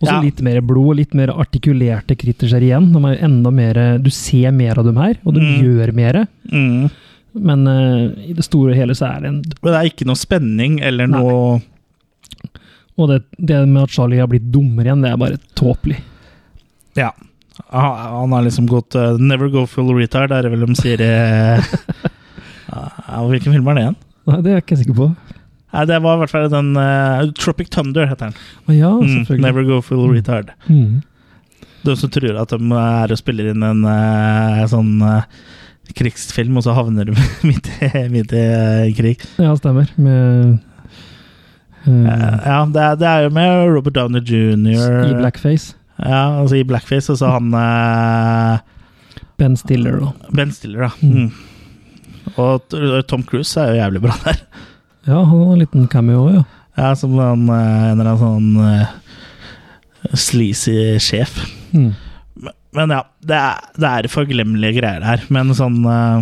Og så Ja. litt mer blod, litt mer artikulerte kritter igjen. De er enda mer, du ser mer av dem her, og de Mm. gjør mer. Mm. Men uh, i det store og hele så er det en det er ikke noe spenning eller Nei. Og det, det med at Charlie har blitt dummer igjen, det er bare tåpelig. Ja. Han har liksom gått uh, Never go full retard, er det vel de sier *laughs* i uh, Hvilken film er det igjen? Nei, det er jeg ikke sikker på. Nei, Det var i hvert fall den uh, Tropic Thunder, heter den. Ja, Mm, selvfølgelig. Never go full retard. Mm. De som tror at de er og spiller inn en eh, sånn eh, krigsfilm, og så havner de *laughs* midt i, midt i eh, krig. Ja, stemmer. Med Eh, ja, det er, det er jo med Robert Downey jr. I blackface. Ja, altså i blackface, og så han eh, Ben Stiller og Ben Stiller, da. Mm. Mm. Og Tom Cruise er jo jævlig bra der. Ja, han har en liten cameo, ja. Ja, Som en, eh, en eller annen sånn sleazy sjef. Mm. Men, men ja, det er, det er forglemmelige greier her. Men sånn uh,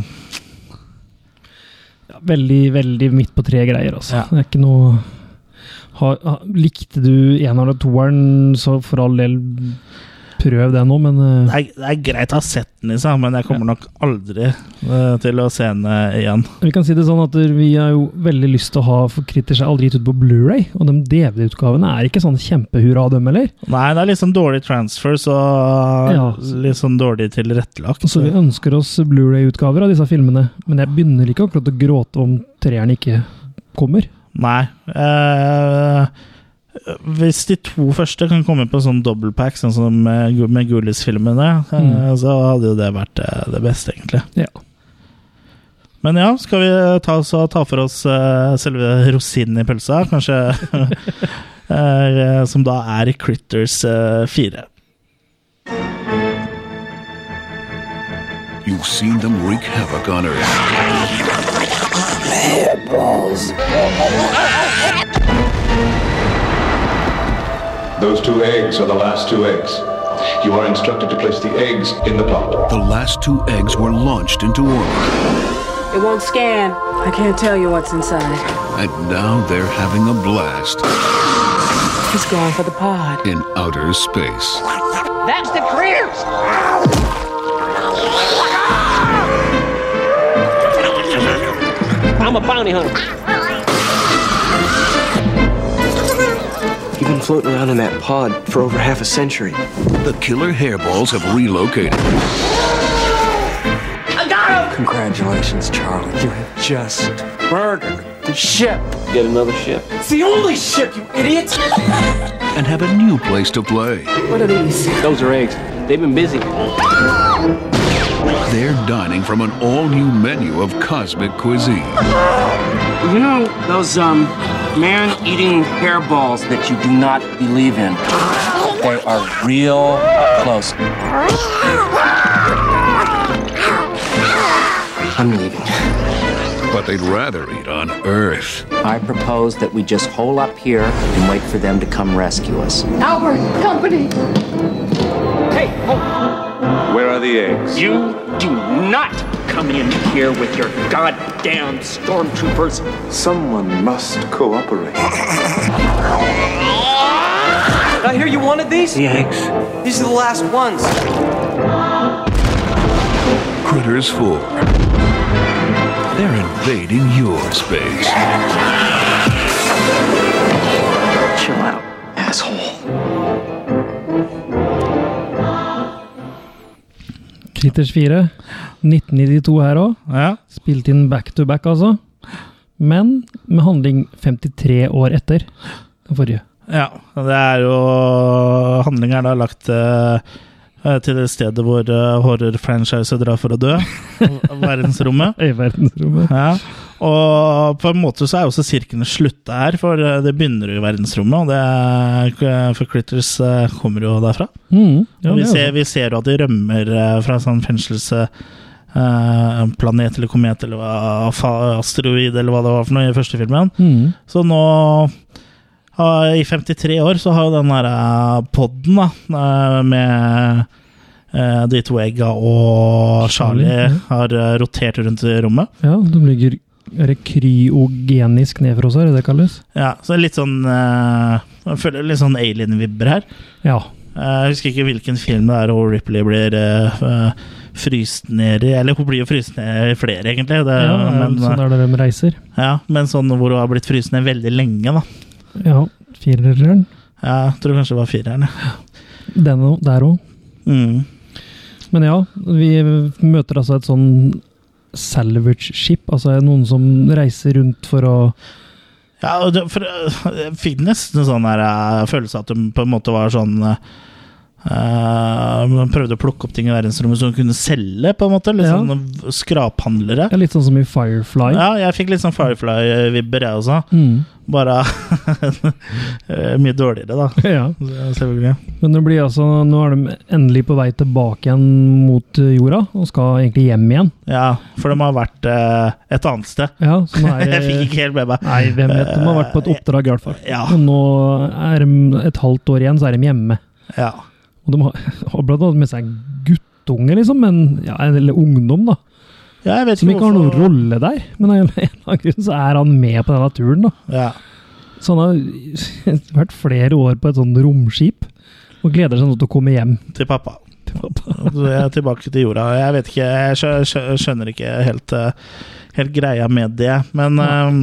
ja. Veldig, veldig midt på tre greier, altså. Ja. Det er ikke noe ha, ha, Likte du en eller toeren, så for all del prøv det nå, men uh... det, er, det er greit å ha sett den, liksom, men jeg kommer nok aldri uh, til å se den eh, igjen. vi kan si det sånn at vi har jo veldig lyst til å ha For Kritters er aldri gitt ut på Blu-ray og de DVD-utgavene er ikke sånn kjempehurra dem, heller. Nei, det er litt sånn dårlig transfer, så Ja. litt sånn dårlig tilrettelagt. Så vi ønsker oss Blu-ray-utgaver av disse filmene, men jeg begynner ikke akkurat å gråte om treeren ikke kommer. Nei. eh, hvis de to første kan komme på sånn dobbeltpack, sånn som med, med Gulis-filmene, eh, Mm. så hadde jo det vært eh, det beste, egentlig. Ja. Men ja, skal vi ta, så, ta for oss eh, selve rosinen i pølsa? Kanskje *laughs* eh, Som da er Critters eh, 4. You've seen them wreak havoc on Earth. Those two eggs are the last two eggs. You are instructed to place the eggs in the pot. The last two eggs were launched into orbit, It won't scan. I can't tell you what's inside. and now they're having a blast He's going for the pod. in outer space. That's the critters! I'm a bounty hunter. You've been floating around in that pod for over half a century. The killer hairballs have relocated. I got him! Congratulations, Charlie. You have just murdered the ship. Get another ship. It's the only ship, you idiot! and have a new place to play. What are these? Those are eggs. They've been busy. They're dining from an all-new menu of cosmic cuisine. You know those um man-eating hairballs that you do not believe in? They are real close. I'm leaving. But they'd rather eat on Earth. I propose that we just hole up here and wait for them to come rescue us. Albert, company. Hey, Where are the eggs? you do not come in here with your goddamn stormtroopers. Someone must cooperate. I hear you wanted these? The eggs. These are the last ones. Critters 4. They're invading your space. Critters 4. 1992 her òg. Ja. Spilt inn back to back, altså. Men med handling 53 år etter den forrige. Ja, det er jo Handlinga er da lagt eh, til det stedet hvor uh, horror-franchiset drar for å dø. *laughs* Verdensrommet. I verdensrommet. Ja. Og på en måte så er også sirkelen slutta her, for eh, det begynner jo i verdensrommet. Og det for Critters eh, kommer jo derfra. Mm, ja, vi er ser, vi ser jo at de rømmer fra fra sånn fengselsplanet eller komet eller asteroid eller hva det var for noe i første filmen. Mm. Så nå i 53 år så har jo den derre poden podden da, eh, med eh, de to egga og Charlie, Charlie, har eh, rotert rundt i rommet. Ja, de ligger er det kryogenisk nedfrosset, er det det kalles? Ja, så litt sånn eh, Jeg føler litt sånn alien-vibber her. Ja. Eh, Jeg husker ikke hvilken film det er hvor Ripley blir eh, eh, fryst ned i Eller hun blir jo fryst ned i flere, egentlig. Det, ja men, sånn er det de reiser. ja, men sånn hvor hun har blitt fryst ned veldig lenge, da. Ja, fireren. Ja, jeg tror kanskje det var fireren. Den òg, der òg. Mm. Men ja, vi møter altså et sånn salvage-skip, altså noen som reiser rundt for å Ja, og for øh, jeg fikk nesten sånn her øh, følelse at de på en måte var sånn øh, Man prøvde å plukke opp ting i verdensrommet som de kunne selge, på en måte. Litt Ja. sånn skraphandlere. ja, Litt sånn som i Firefly. Ja, jeg fikk litt sånn Firefly-vibber, jeg også. Mm. Bare *laughs* mye dårligere, da. ja. Selvfølgelig. Men det blir altså, nå er de endelig på vei tilbake igjen mot eh, jorda, og skal egentlig hjem igjen. Ja, for de har vært uh, et annet sted. Ja, *laughs* så nå er jeg fikk ikke helt med meg. Nei, hvem vet. De har vært på et oppdrag, i hvert fall. Ja. Og nå er de et halvt år igjen, så er de hjemme. Ja. Og de *laughs* har, blant annet med seg guttunge, liksom, men, ja, eller ungdom, da. ja, jeg vet Som ikke har noen rolle der. Men av en eller annen grunn så er han med på denne turen, da. Ja. Så han har *laughs* vært flere år på et sånn romskip, og gleder seg nå til å komme hjem Til pappa. til pappa. *laughs* Jeg er tilbake til jorda. Jeg vet ikke, jeg skjø- skjø- skjønner ikke helt, eh, helt greia med det. Men ehm,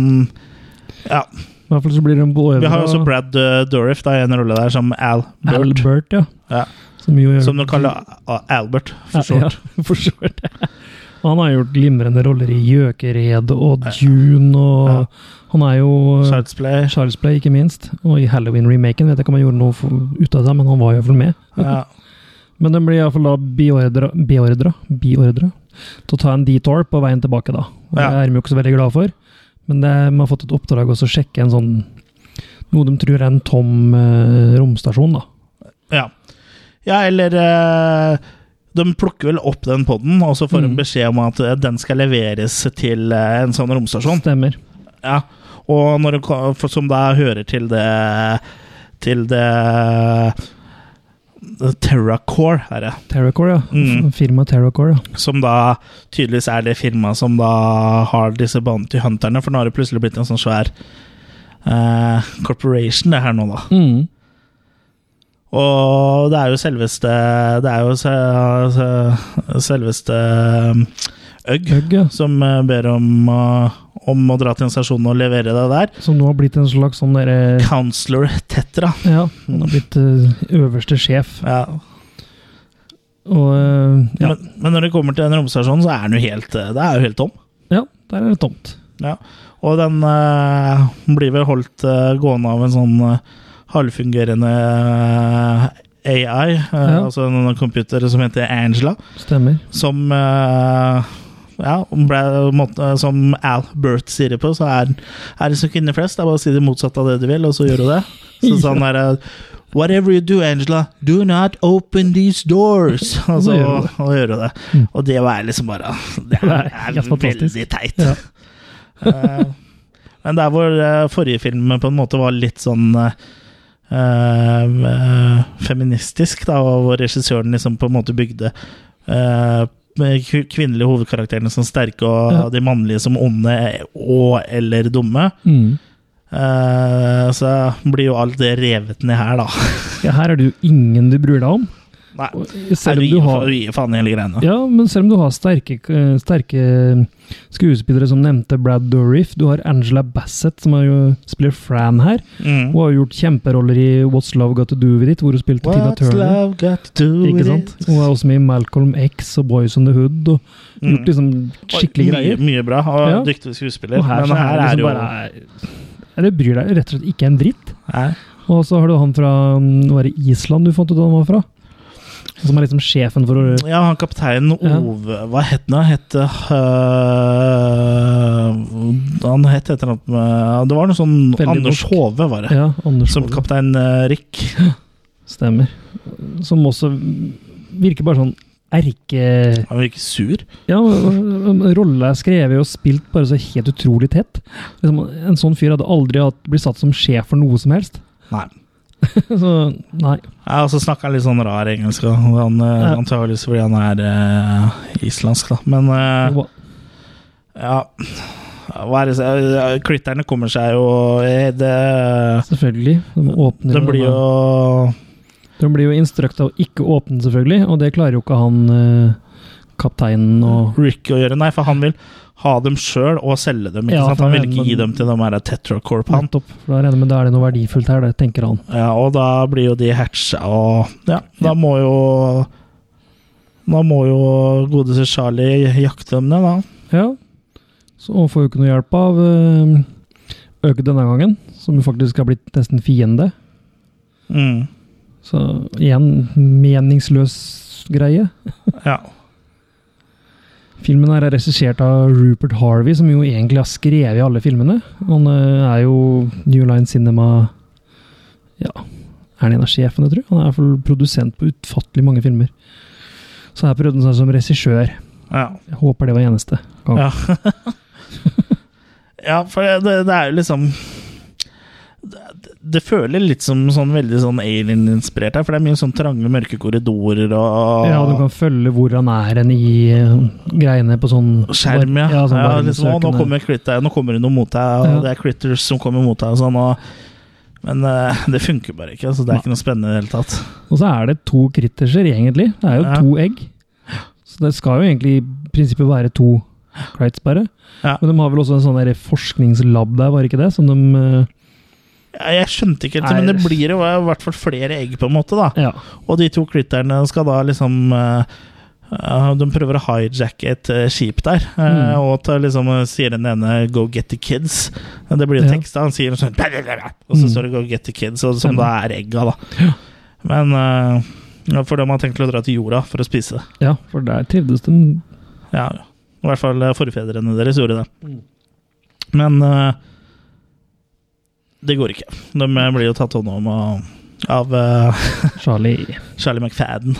ja. I hvert fall så blir de både Vi har også Brad uh, Dourif i en rolle der som Albert. Albert, ja. Ja. Som, jo, Som de kaller Albert, for short. *laughs* Ja, for short. Han har gjort glimrende roller i Gjøkered og Dune, og Ja. han er jo Charles Play. Charles Play, ikke minst. Og i Halloween-remaken vet jeg ikke om han gjorde noe for, ut av det, men han var iallfall med. Ja. *laughs* Men den blir iallfall da beordra, beordra, beordra til å ta en detour på veien tilbake, da. Og Det er de jo ikke så veldig glad for. Men det, de har fått et oppdrag også å sjekke en sånn Noe de tror er en tom eh, romstasjon, da. ja. ja, eller eh, De plukker vel opp den poden, og så får de Mm. beskjed om at eh, den skal leveres til eh, en sånn romstasjon. Stemmer. Ja, og når som da hører til det til det Terracore, er det. Terracore, ja. Mm. Firma Terracore, ja. Som da tydeligvis er det firmaet som da har disse Bounty Hunterne, for nå har det plutselig blitt en sånn svær uh, corporation, det her nå, da. Mm. Og det er jo selveste Det er jo se, se, selveste Øgg Øgg, ja. som eh, ber om, om å dra til en stasjon og levere det der. Som nå har blitt en slags sånn derre Counselor Tetra. Ja, han har blitt eh, øverste sjef. Ja. Og eh, ja. Men, men når det kommer til den romstasjonen, så er den jo helt, det er jo helt tom. ja, der er det tomt. Ja. Og den uh, blir vel holdt uh, gående av en sånn uh, halvfungerende AI, Ja. altså en computer som heter Angela, Stemmer. som ja, ble, måtte, som Al Burt sier det på, så er, er det som kvinner flest. Det er bare å si det motsatte av det du vil, og så gjør du det. Så sånn er det Whatever you do, Angela, do not open these doors. *laughs* Og så og du det. og det. Og det var liksom bare Det er, Det er veldig teit. Ja. *laughs* Eh, men der hvor eh, forrige film på en måte var litt sånn eh, feministisk, da, og hvor regissøren liksom på en måte bygde k- kvinnelige hovedkarakterene som sterke og Ja. de mannlige som onde og eller dumme, Mm. Uh, så blir jo alt det revet ned her, da. Ja, her er det jo ingen du bryr deg om. Nei, Selv om du du har gir faen hele greiene. Ja, men selv om du har sterke, eh, sterke skuespillere som nevnte Brad Dourif, du har Angela Bassett, som har jo, spiller Fran her. Mm. Hun har gjort kjemperoller i What's Love Got To Do With It, hvor hun spilte Tina Turner. love got to do Ikke sant? Hun er også med i Malcolm X og Boys on the Hood, og Mm. gjort liksom skikkelig mye, greier. Mye bra, og Ja. dyktig skuespiller. Og her, men her, her er det liksom jo bare Det bryr deg rett og slett ikke en dritt. Nei. Og så har du han fra mm, Var det Island du fant ut han var fra? Som er liksom sjefen for å Ja, han kapteinen Ja. Ove Hva het han? Het uh, Han het et eller annet Det var noe sånn Veldig Anders nok. Hove, var det. Ja, Anders Som Hove. kaptein uh, Rick. *laughs* Stemmer. Som også virker bare sånn erke... Han virker sur. Ja, rolla er skrevet og spilt bare så helt utrolig tett. Liksom, en sånn fyr hadde aldri blitt satt som sjef for noe som helst. Nei. *laughs* så, nei. Ja, og så snakker han litt sånn rar engelsk, han, øh, Ja. antageligvis fordi han er uh, islandsk, da. Men øh, ja hva er det, Klitterne kommer seg jo eh, det, Selvfølgelig. De åpner Den blir jo De blir jo instrukta å ikke åpne, selvfølgelig, og det klarer jo ikke han uh, kapteinen og Rick å gjøre. Nei, for han vil ha dem sjøl og selge dem. Ikke Ja, sant? Han vil ikke gi dem til de her Tetracorp. Han. Nettopp. Da er det noe verdifullt her, det tenker han. Ja, og da blir jo de hatcha, og ja, da må jo Da må jo godeste Charlie jakte dem ned, da. Ja. Så han får jo ikke noe hjelp av Øke denne gangen, som jo faktisk har blitt nesten fiende. Mm. Så igjen, meningsløs greie. Ja. Filmen her er regissert av Rupert Harvey, som jo egentlig har skrevet alle filmene. Han eh, er jo New Line Cinema Ja, er han en av sjefene, tror jeg? Han er i hvert fall produsent på utfattelig mange filmer. Så her prøvde han seg som regissør. Ja. Jeg håper det var eneste gang. Ja, *laughs* ja for det, det er jo liksom det, *laughs* det føler litt som sånn veldig sånn alien-inspirert her, for det er mye sånn trange, mørke korridorer og Ja, du kan følge hvor han er hen i eh, greiene på sånn skjerm, ja. ja, ja, sånn liksom, å, nå kommer critter, nå kommer det noe mot deg, og Ja. det er critters som kommer mot deg og sånn. Og, men uh, det funker bare ikke. Altså, det er ikke noe spennende i det hele tatt. Og så er det to kritterser, egentlig. Det er jo Ja. to egg. Så det skal jo egentlig i prinsippet være to crites, bare. Ja. Men de har vel også en sånn forskningslab der, var det ikke det? Som de Ja, Jeg skjønte ikke helt, Nei. men det blir jo i hvert fall flere egg, på en måte. da Ja. Og de to critterne skal da liksom eh, De prøver å hijacke et uh, skip der, uh, Mm. og til, liksom, sier den ene 'go get the kids'. Det blir jo Ja. teksta. Han sier sånn Og så Mm. står det 'go get the kids', og, som da er egga, da. Men For de har tenkt å dra til jorda for å spise det. ja, for der trivdes de Ja, i hvert fall forfedrene deres gjorde det. Mm. Men eh, det går ikke. De eh, blir jo tatt hånd om av, av eh, Charlie. Charlie McFadden.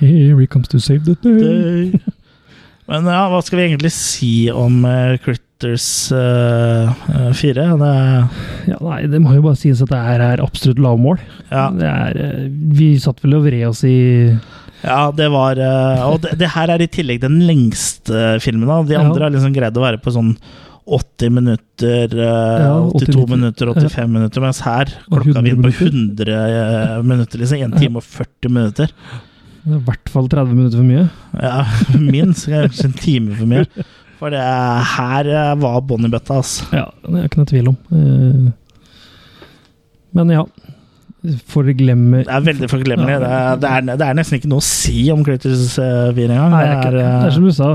Here he comes to save the day. *laughs* Men ja, hva skal vi egentlig si om uh, Critters uh, 4. Det Ja, nei, det må jo bare sies at det her er absolutt lavmål. Ja. Det er, vi satt vel og vred oss i Ja, det var Og det, det her er i tillegg den lengste filmen. Da. De Ja. andre har liksom greid å være på sånn 80 minutter, eh, Ja, 82 80 minutter, 85 minutter, mens her klokka vi inn på 100 100 eh, minutter. liksom 1 time og 40 minutter. det er i hvert fall 30 minutter for mye. Ja, *laughs* minst kanskje en time for mye. For det her eh, var bånn i bøtta, altså. Ja, det er ikke noe tvil om. Men ja. Forglemme Det er veldig forglemmelig. Ja. Det, det, det er nesten ikke noe å si om Critters 4 engang. Nei, det er, det er som du sa.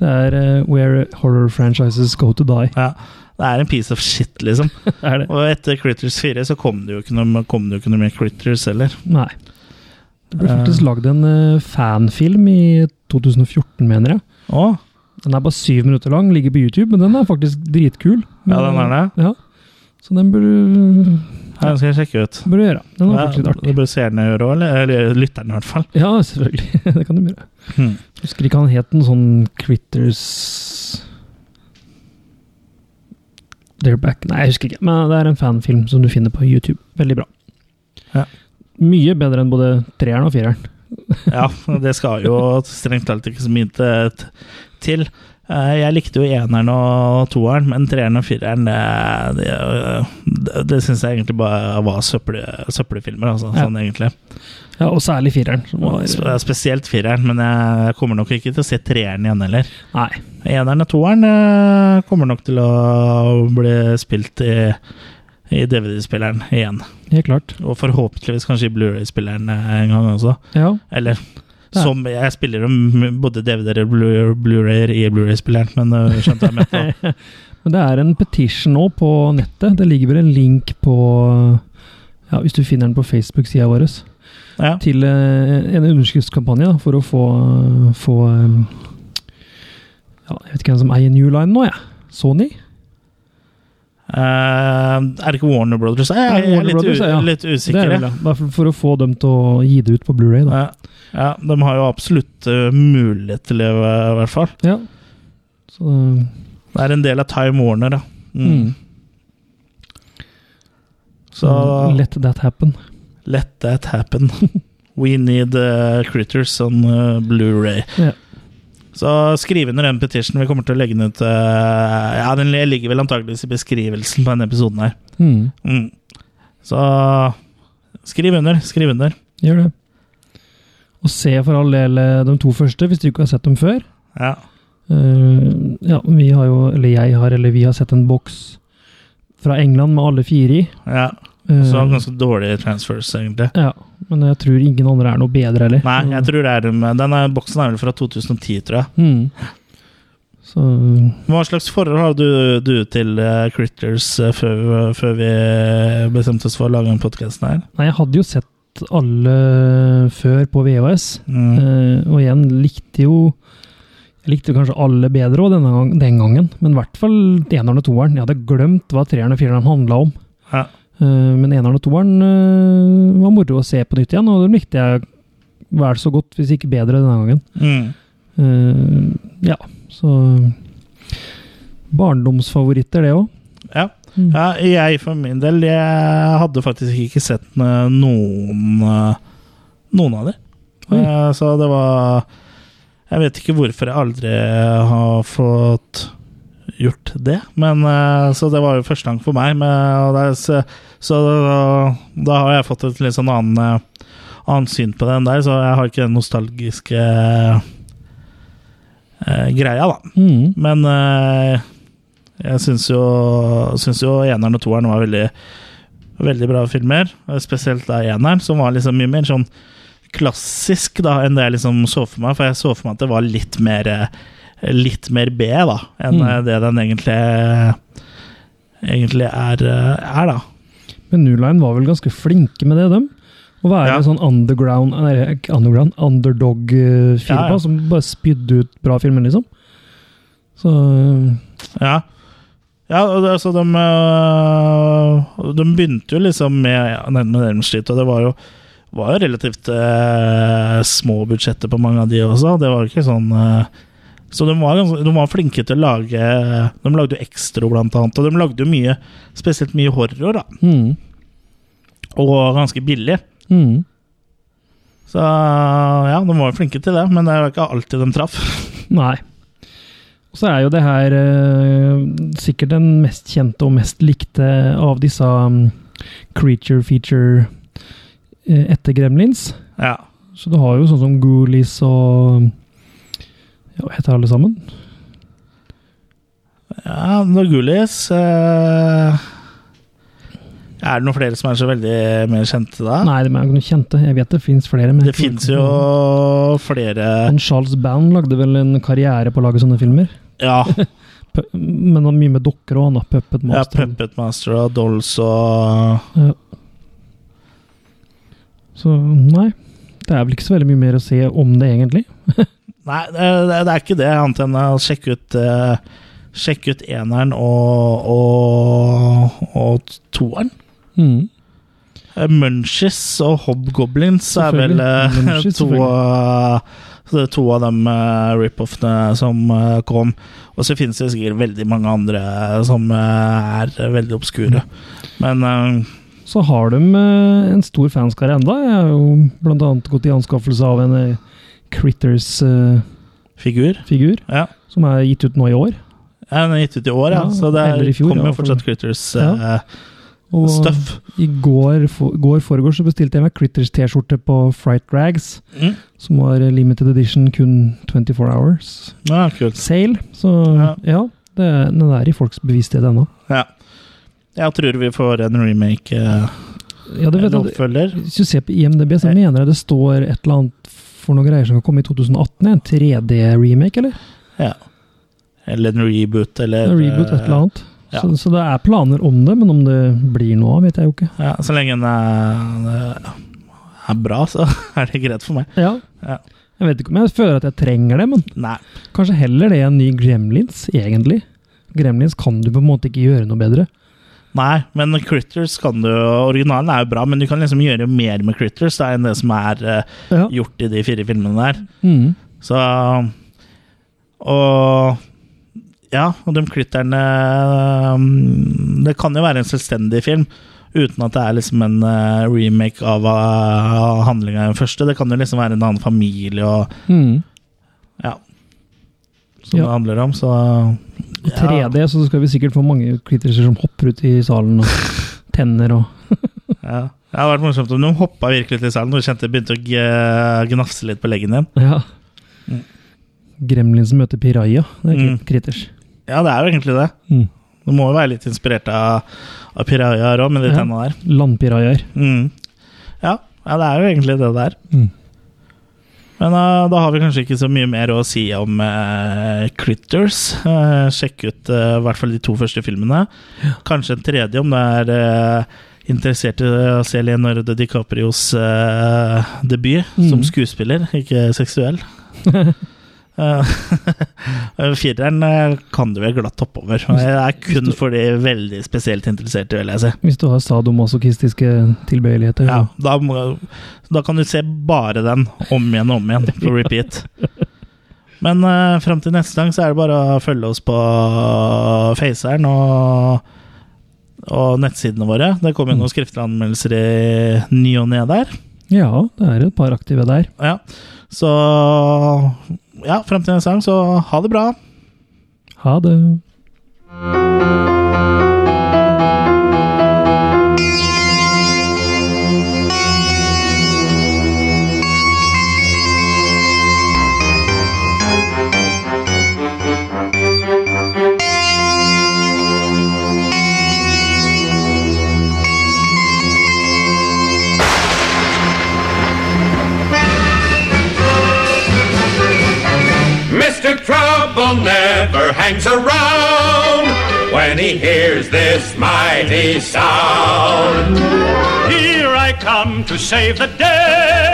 Det er uh, where horror franchises go to die. Ja, det er en piece of shit, liksom. *laughs* Og etter Critters 4 så kom det jo ikke noe, kom det jo ikke noe mer Critters heller. Nei. Det ble faktisk lagd en uh, fanfilm i 2014, mener jeg. Å, Den er bare syv minutter lang, ligger på YouTube, men den er faktisk dritkul. Ja, den er det. Ja. Så den bør du, ja, den skal jeg sjekke ut. bør du gjøre. Den er Ja, faktisk litt artig. det bør seerne gjøre òg, eller, eller lytterne i hvert fall. Ja, selvfølgelig. *laughs* det kan du gjøre. Hmm. Husker ikke han het en sånn Critters They're Back Nei, jeg husker ikke. Men det er en fanfilm som du finner på YouTube. Veldig bra. Ja. Mye bedre enn både treeren og fireren. Ja, det skal jo strengt talt ikke så mye til- Jeg likte jo eneren og toeren, men treeren og fireren Det, det, det, syns jeg egentlig bare var søppel, søppelfilmer, altså, Ja. sånn egentlig. Ja, Og særlig fireren. var- Sp- Spesielt fireren, men jeg kommer nok ikke til å se treeren igjen heller. Nei. Eneren og toeren eh, kommer nok til å bli spilt i, i DVD-spilleren igjen. Helt klart. Og forhåpentligvis kanskje i Blu-ray-spilleren eh, en gang også. Ja. Eller Ja. som Jeg spiller om både DVD-er og Blu- Blu-rayer i Blu-ray-spilleren, men uh, skjønte jeg mente. *laughs* Men det er en petition nå på nettet. Det ligger vel en link på ja, Hvis du finner den på Facebook-sida vår. Ja. Til eh, en underskriftskampanje for å få, få eh, ja, Jeg vet ikke hvem som eier New Line nå, jeg. Sony? Eh, er det ikke Warner Brothers? Jeg, Ja, jeg er litt, Brothers, ja. litt Det er usikker. det vel, for, for å få dem til å gi det ut på Blu-ray. Ja. ja, de har jo absolutt uh, mulighet til det, i hvert fall. Ja. Så, Det er en del av Time Warner, da. Mm. mm. Så Let that happen. let that happen. *laughs* We need uh, critters on uh, Blu-ray. Ja. Så skriv under den petitionen. Vi kommer til å legge den ut uh, Ja, den ligger vel antakeligvis i beskrivelsen på denne episoden her. Mm. Mm. Så skriv under. Skriv under. Gjør det. Og se for all del eh, de to første, hvis du ikke har sett dem før. Ja. Uh, ja, vi har jo, eller jeg har, eller vi har sett en boks fra England med alle fire i. ja. Eh, Så ganske dårlige transfers, egentlig. ja, men jeg tror ingen andre er noe bedre heller. Nei, jeg tror det er Denne boksen er vel fra 2010, tror jeg. Mm. Så Hva slags forhold har du, du til uh, Critters uh, før, før vi bestemte oss for å lage den podkasten her? Nei, jeg hadde jo sett alle før på VHS, Mm. eh, og igjen likte jo Jeg likte kanskje alle bedre denne gang, den gangen, men i hvert fall eneren og toeren. Jeg hadde glemt hva treeren og fireren handla om. Ja. Eh, men eneren og toeren eh, var moro å se på nytt igjen, og dem likte jeg vel så godt, hvis ikke bedre, denne gangen. Mm. Eh, ja, så Barndomsfavoritter, det òg. Ja. Mm. ja, jeg for min del Jeg hadde faktisk ikke sett noen Noen av dem. Oi. Så det var Jeg vet ikke hvorfor jeg aldri har fått gjort det, men eh, Så det var jo første gang for meg. Men, er så, så da har jeg fått et litt sånn annen, eh, annet syn på den der, så jeg har ikke den nostalgiske eh, greia, da. Mm. Men eh, jeg syns jo, syns jo eneren og toeren var veldig, veldig bra filmer. Spesielt da eneren, som var liksom mye mer sånn klassisk da enn det jeg liksom så for meg. For jeg så for meg at det var litt mer, eh, litt mer B da enn Mm. eh, det den egentlig, egentlig er, eh, er, da. Men New Line var vel ganske flinke med det, dem. Å være Ja. en sånn underground, nei, ikke underground underdog-firma Ja, ja. som bare spydde ut bra filmer, liksom. Så Ja. Ja, altså, de, de begynte jo liksom med med Elm Street, og det var jo, var jo relativt eh, små budsjetter på mange av de også. Det var jo ikke sånn øh, Så de var, de var flinke til å lage De lagde jo Extro, blant annet. Og de lagde jo mye, spesielt mye horror, da. Mm. Og ganske billig. Mm. Så ja, de var jo flinke til det, men det var ikke alltid de traff. *laughs* Nei. Og så er jo det her eh, sikkert den mest kjente og mest likte av disse um, creature feature eh, etter Gremlins. Ja. Så du har jo sånn som Goolies og Hva heter alle sammen? Ja, Norgulis eh, Er det noen flere som er så veldig mer kjente da? Nei, de er ikke noe kjente. Jeg vet det fins flere. men Det fins jo flere Han Charles Band lagde vel en karriere på å lage sånne filmer? Ja. *laughs* Men han mye med dokker og annet. Puppet ja Puppet Master og Dolls og Ja. Så nei. Det er vel ikke så veldig mye mer å se om det, egentlig. *laughs* Nei, det, det er ikke det, annet enn å sjekke ut uh, Sjekke ut eneren og, og, og toeren. Mm. Eh, Munchies og Hobgoblins er vel eh, Munchies, to, er to av de uh, rip-offene som kom. Og så finnes det sikkert veldig mange andre som er veldig obskure. Men eh, Så har de en stor fanskare enda. Jeg har jo blant annet gått i anskaffelse av en Critters-figur, figur Ja. som er gitt ut nå i år. Ja, Den er gitt ut i år, ja. Ja, så det er, fjor, kommer jo for- fortsatt Critters Ja. eh, Og stuff. i går, for, går foregårs så bestilte jeg meg Critters-T-skjorte på Fright Rags, Mm. som var limited edition kun 24 hours. Ja, kult. Sale. Så Ja. det, den er i folks bevissthet ennå. Ja. Jeg tror vi får en remake. Uh, Ja, det vet jeg. Hvis du ser på IMDb, så mener jeg det står et eller annet for noen greier som komme i 2018. En 3D-remake, eller? Ja. Eller en reboot, eller En reboot, et eller annet. Ja. Så, så det er planer om det, men om det blir noe av, vet jeg jo ikke. Ja, så lenge den er, er bra, så *laughs* er det greit for meg. Ja. Ja. Jeg vet ikke om jeg føler at jeg trenger det, men Nei. kanskje heller det en ny Gremlins, egentlig. Gremlins kan du på en måte ikke gjøre noe bedre. Nei, men Critters kan du Originalen er jo bra, men du kan liksom gjøre mer med Critters da, enn det som er uh, Ja. gjort i de fire filmene der. Mm. Så Og Ja, og de critterne um, Det kan jo være en selvstendig film. Uten at det er liksom en uh, remake av uh, handlinga i den første. Det kan jo liksom være en annen familie og mm. Ja. Som Ja. det handler om, så ja. 3D, så skal vi sikkert få mange klitoriser som hopper ut i salen, og *laughs* tenner og Ja. Det hadde vært morsomt om de hoppa virkelig ut i salen og kjente begynte å gnafse litt på leggen din. Ja. Gremlins møter Piraya. Det er Mm. Critters. Ja, det er jo egentlig det. Mm. Du må jo være litt inspirert av, av pirajaer òg, med de Ja. tenna der. Landpirajaer. Mm. Ja, ja, det er jo egentlig det der. Mm. Men uh, da har vi kanskje ikke så mye mer å si om uh, Critters. Uh, sjekk ut i hvert fall de to første filmene. Kanskje en tredje om du er interessert i å se Leonardo DiCaprios debut som Mm. skuespiller, ikke seksuell. *laughs* Uh, *laughs* Fireren uh, kan du vel glatt hoppe over. Det er kun for de veldig spesielt interesserte, vil jeg si. Hvis du har sadomasochistiske tilbøyeligheter. Ja, da, må, da kan du se bare den om igjen og om igjen på repeat. Men uh, fram til neste gang så er det bare å følge oss på Faceren og, og nettsidene våre. Det kommer noen skriftlige anmeldelser i ny og ne der. Ja, det er et par aktive der. Ja, så ja, fram til neste gang, så ha det bra. Ha det. Hangs around when he hears this mighty sound. Here I come to save the day.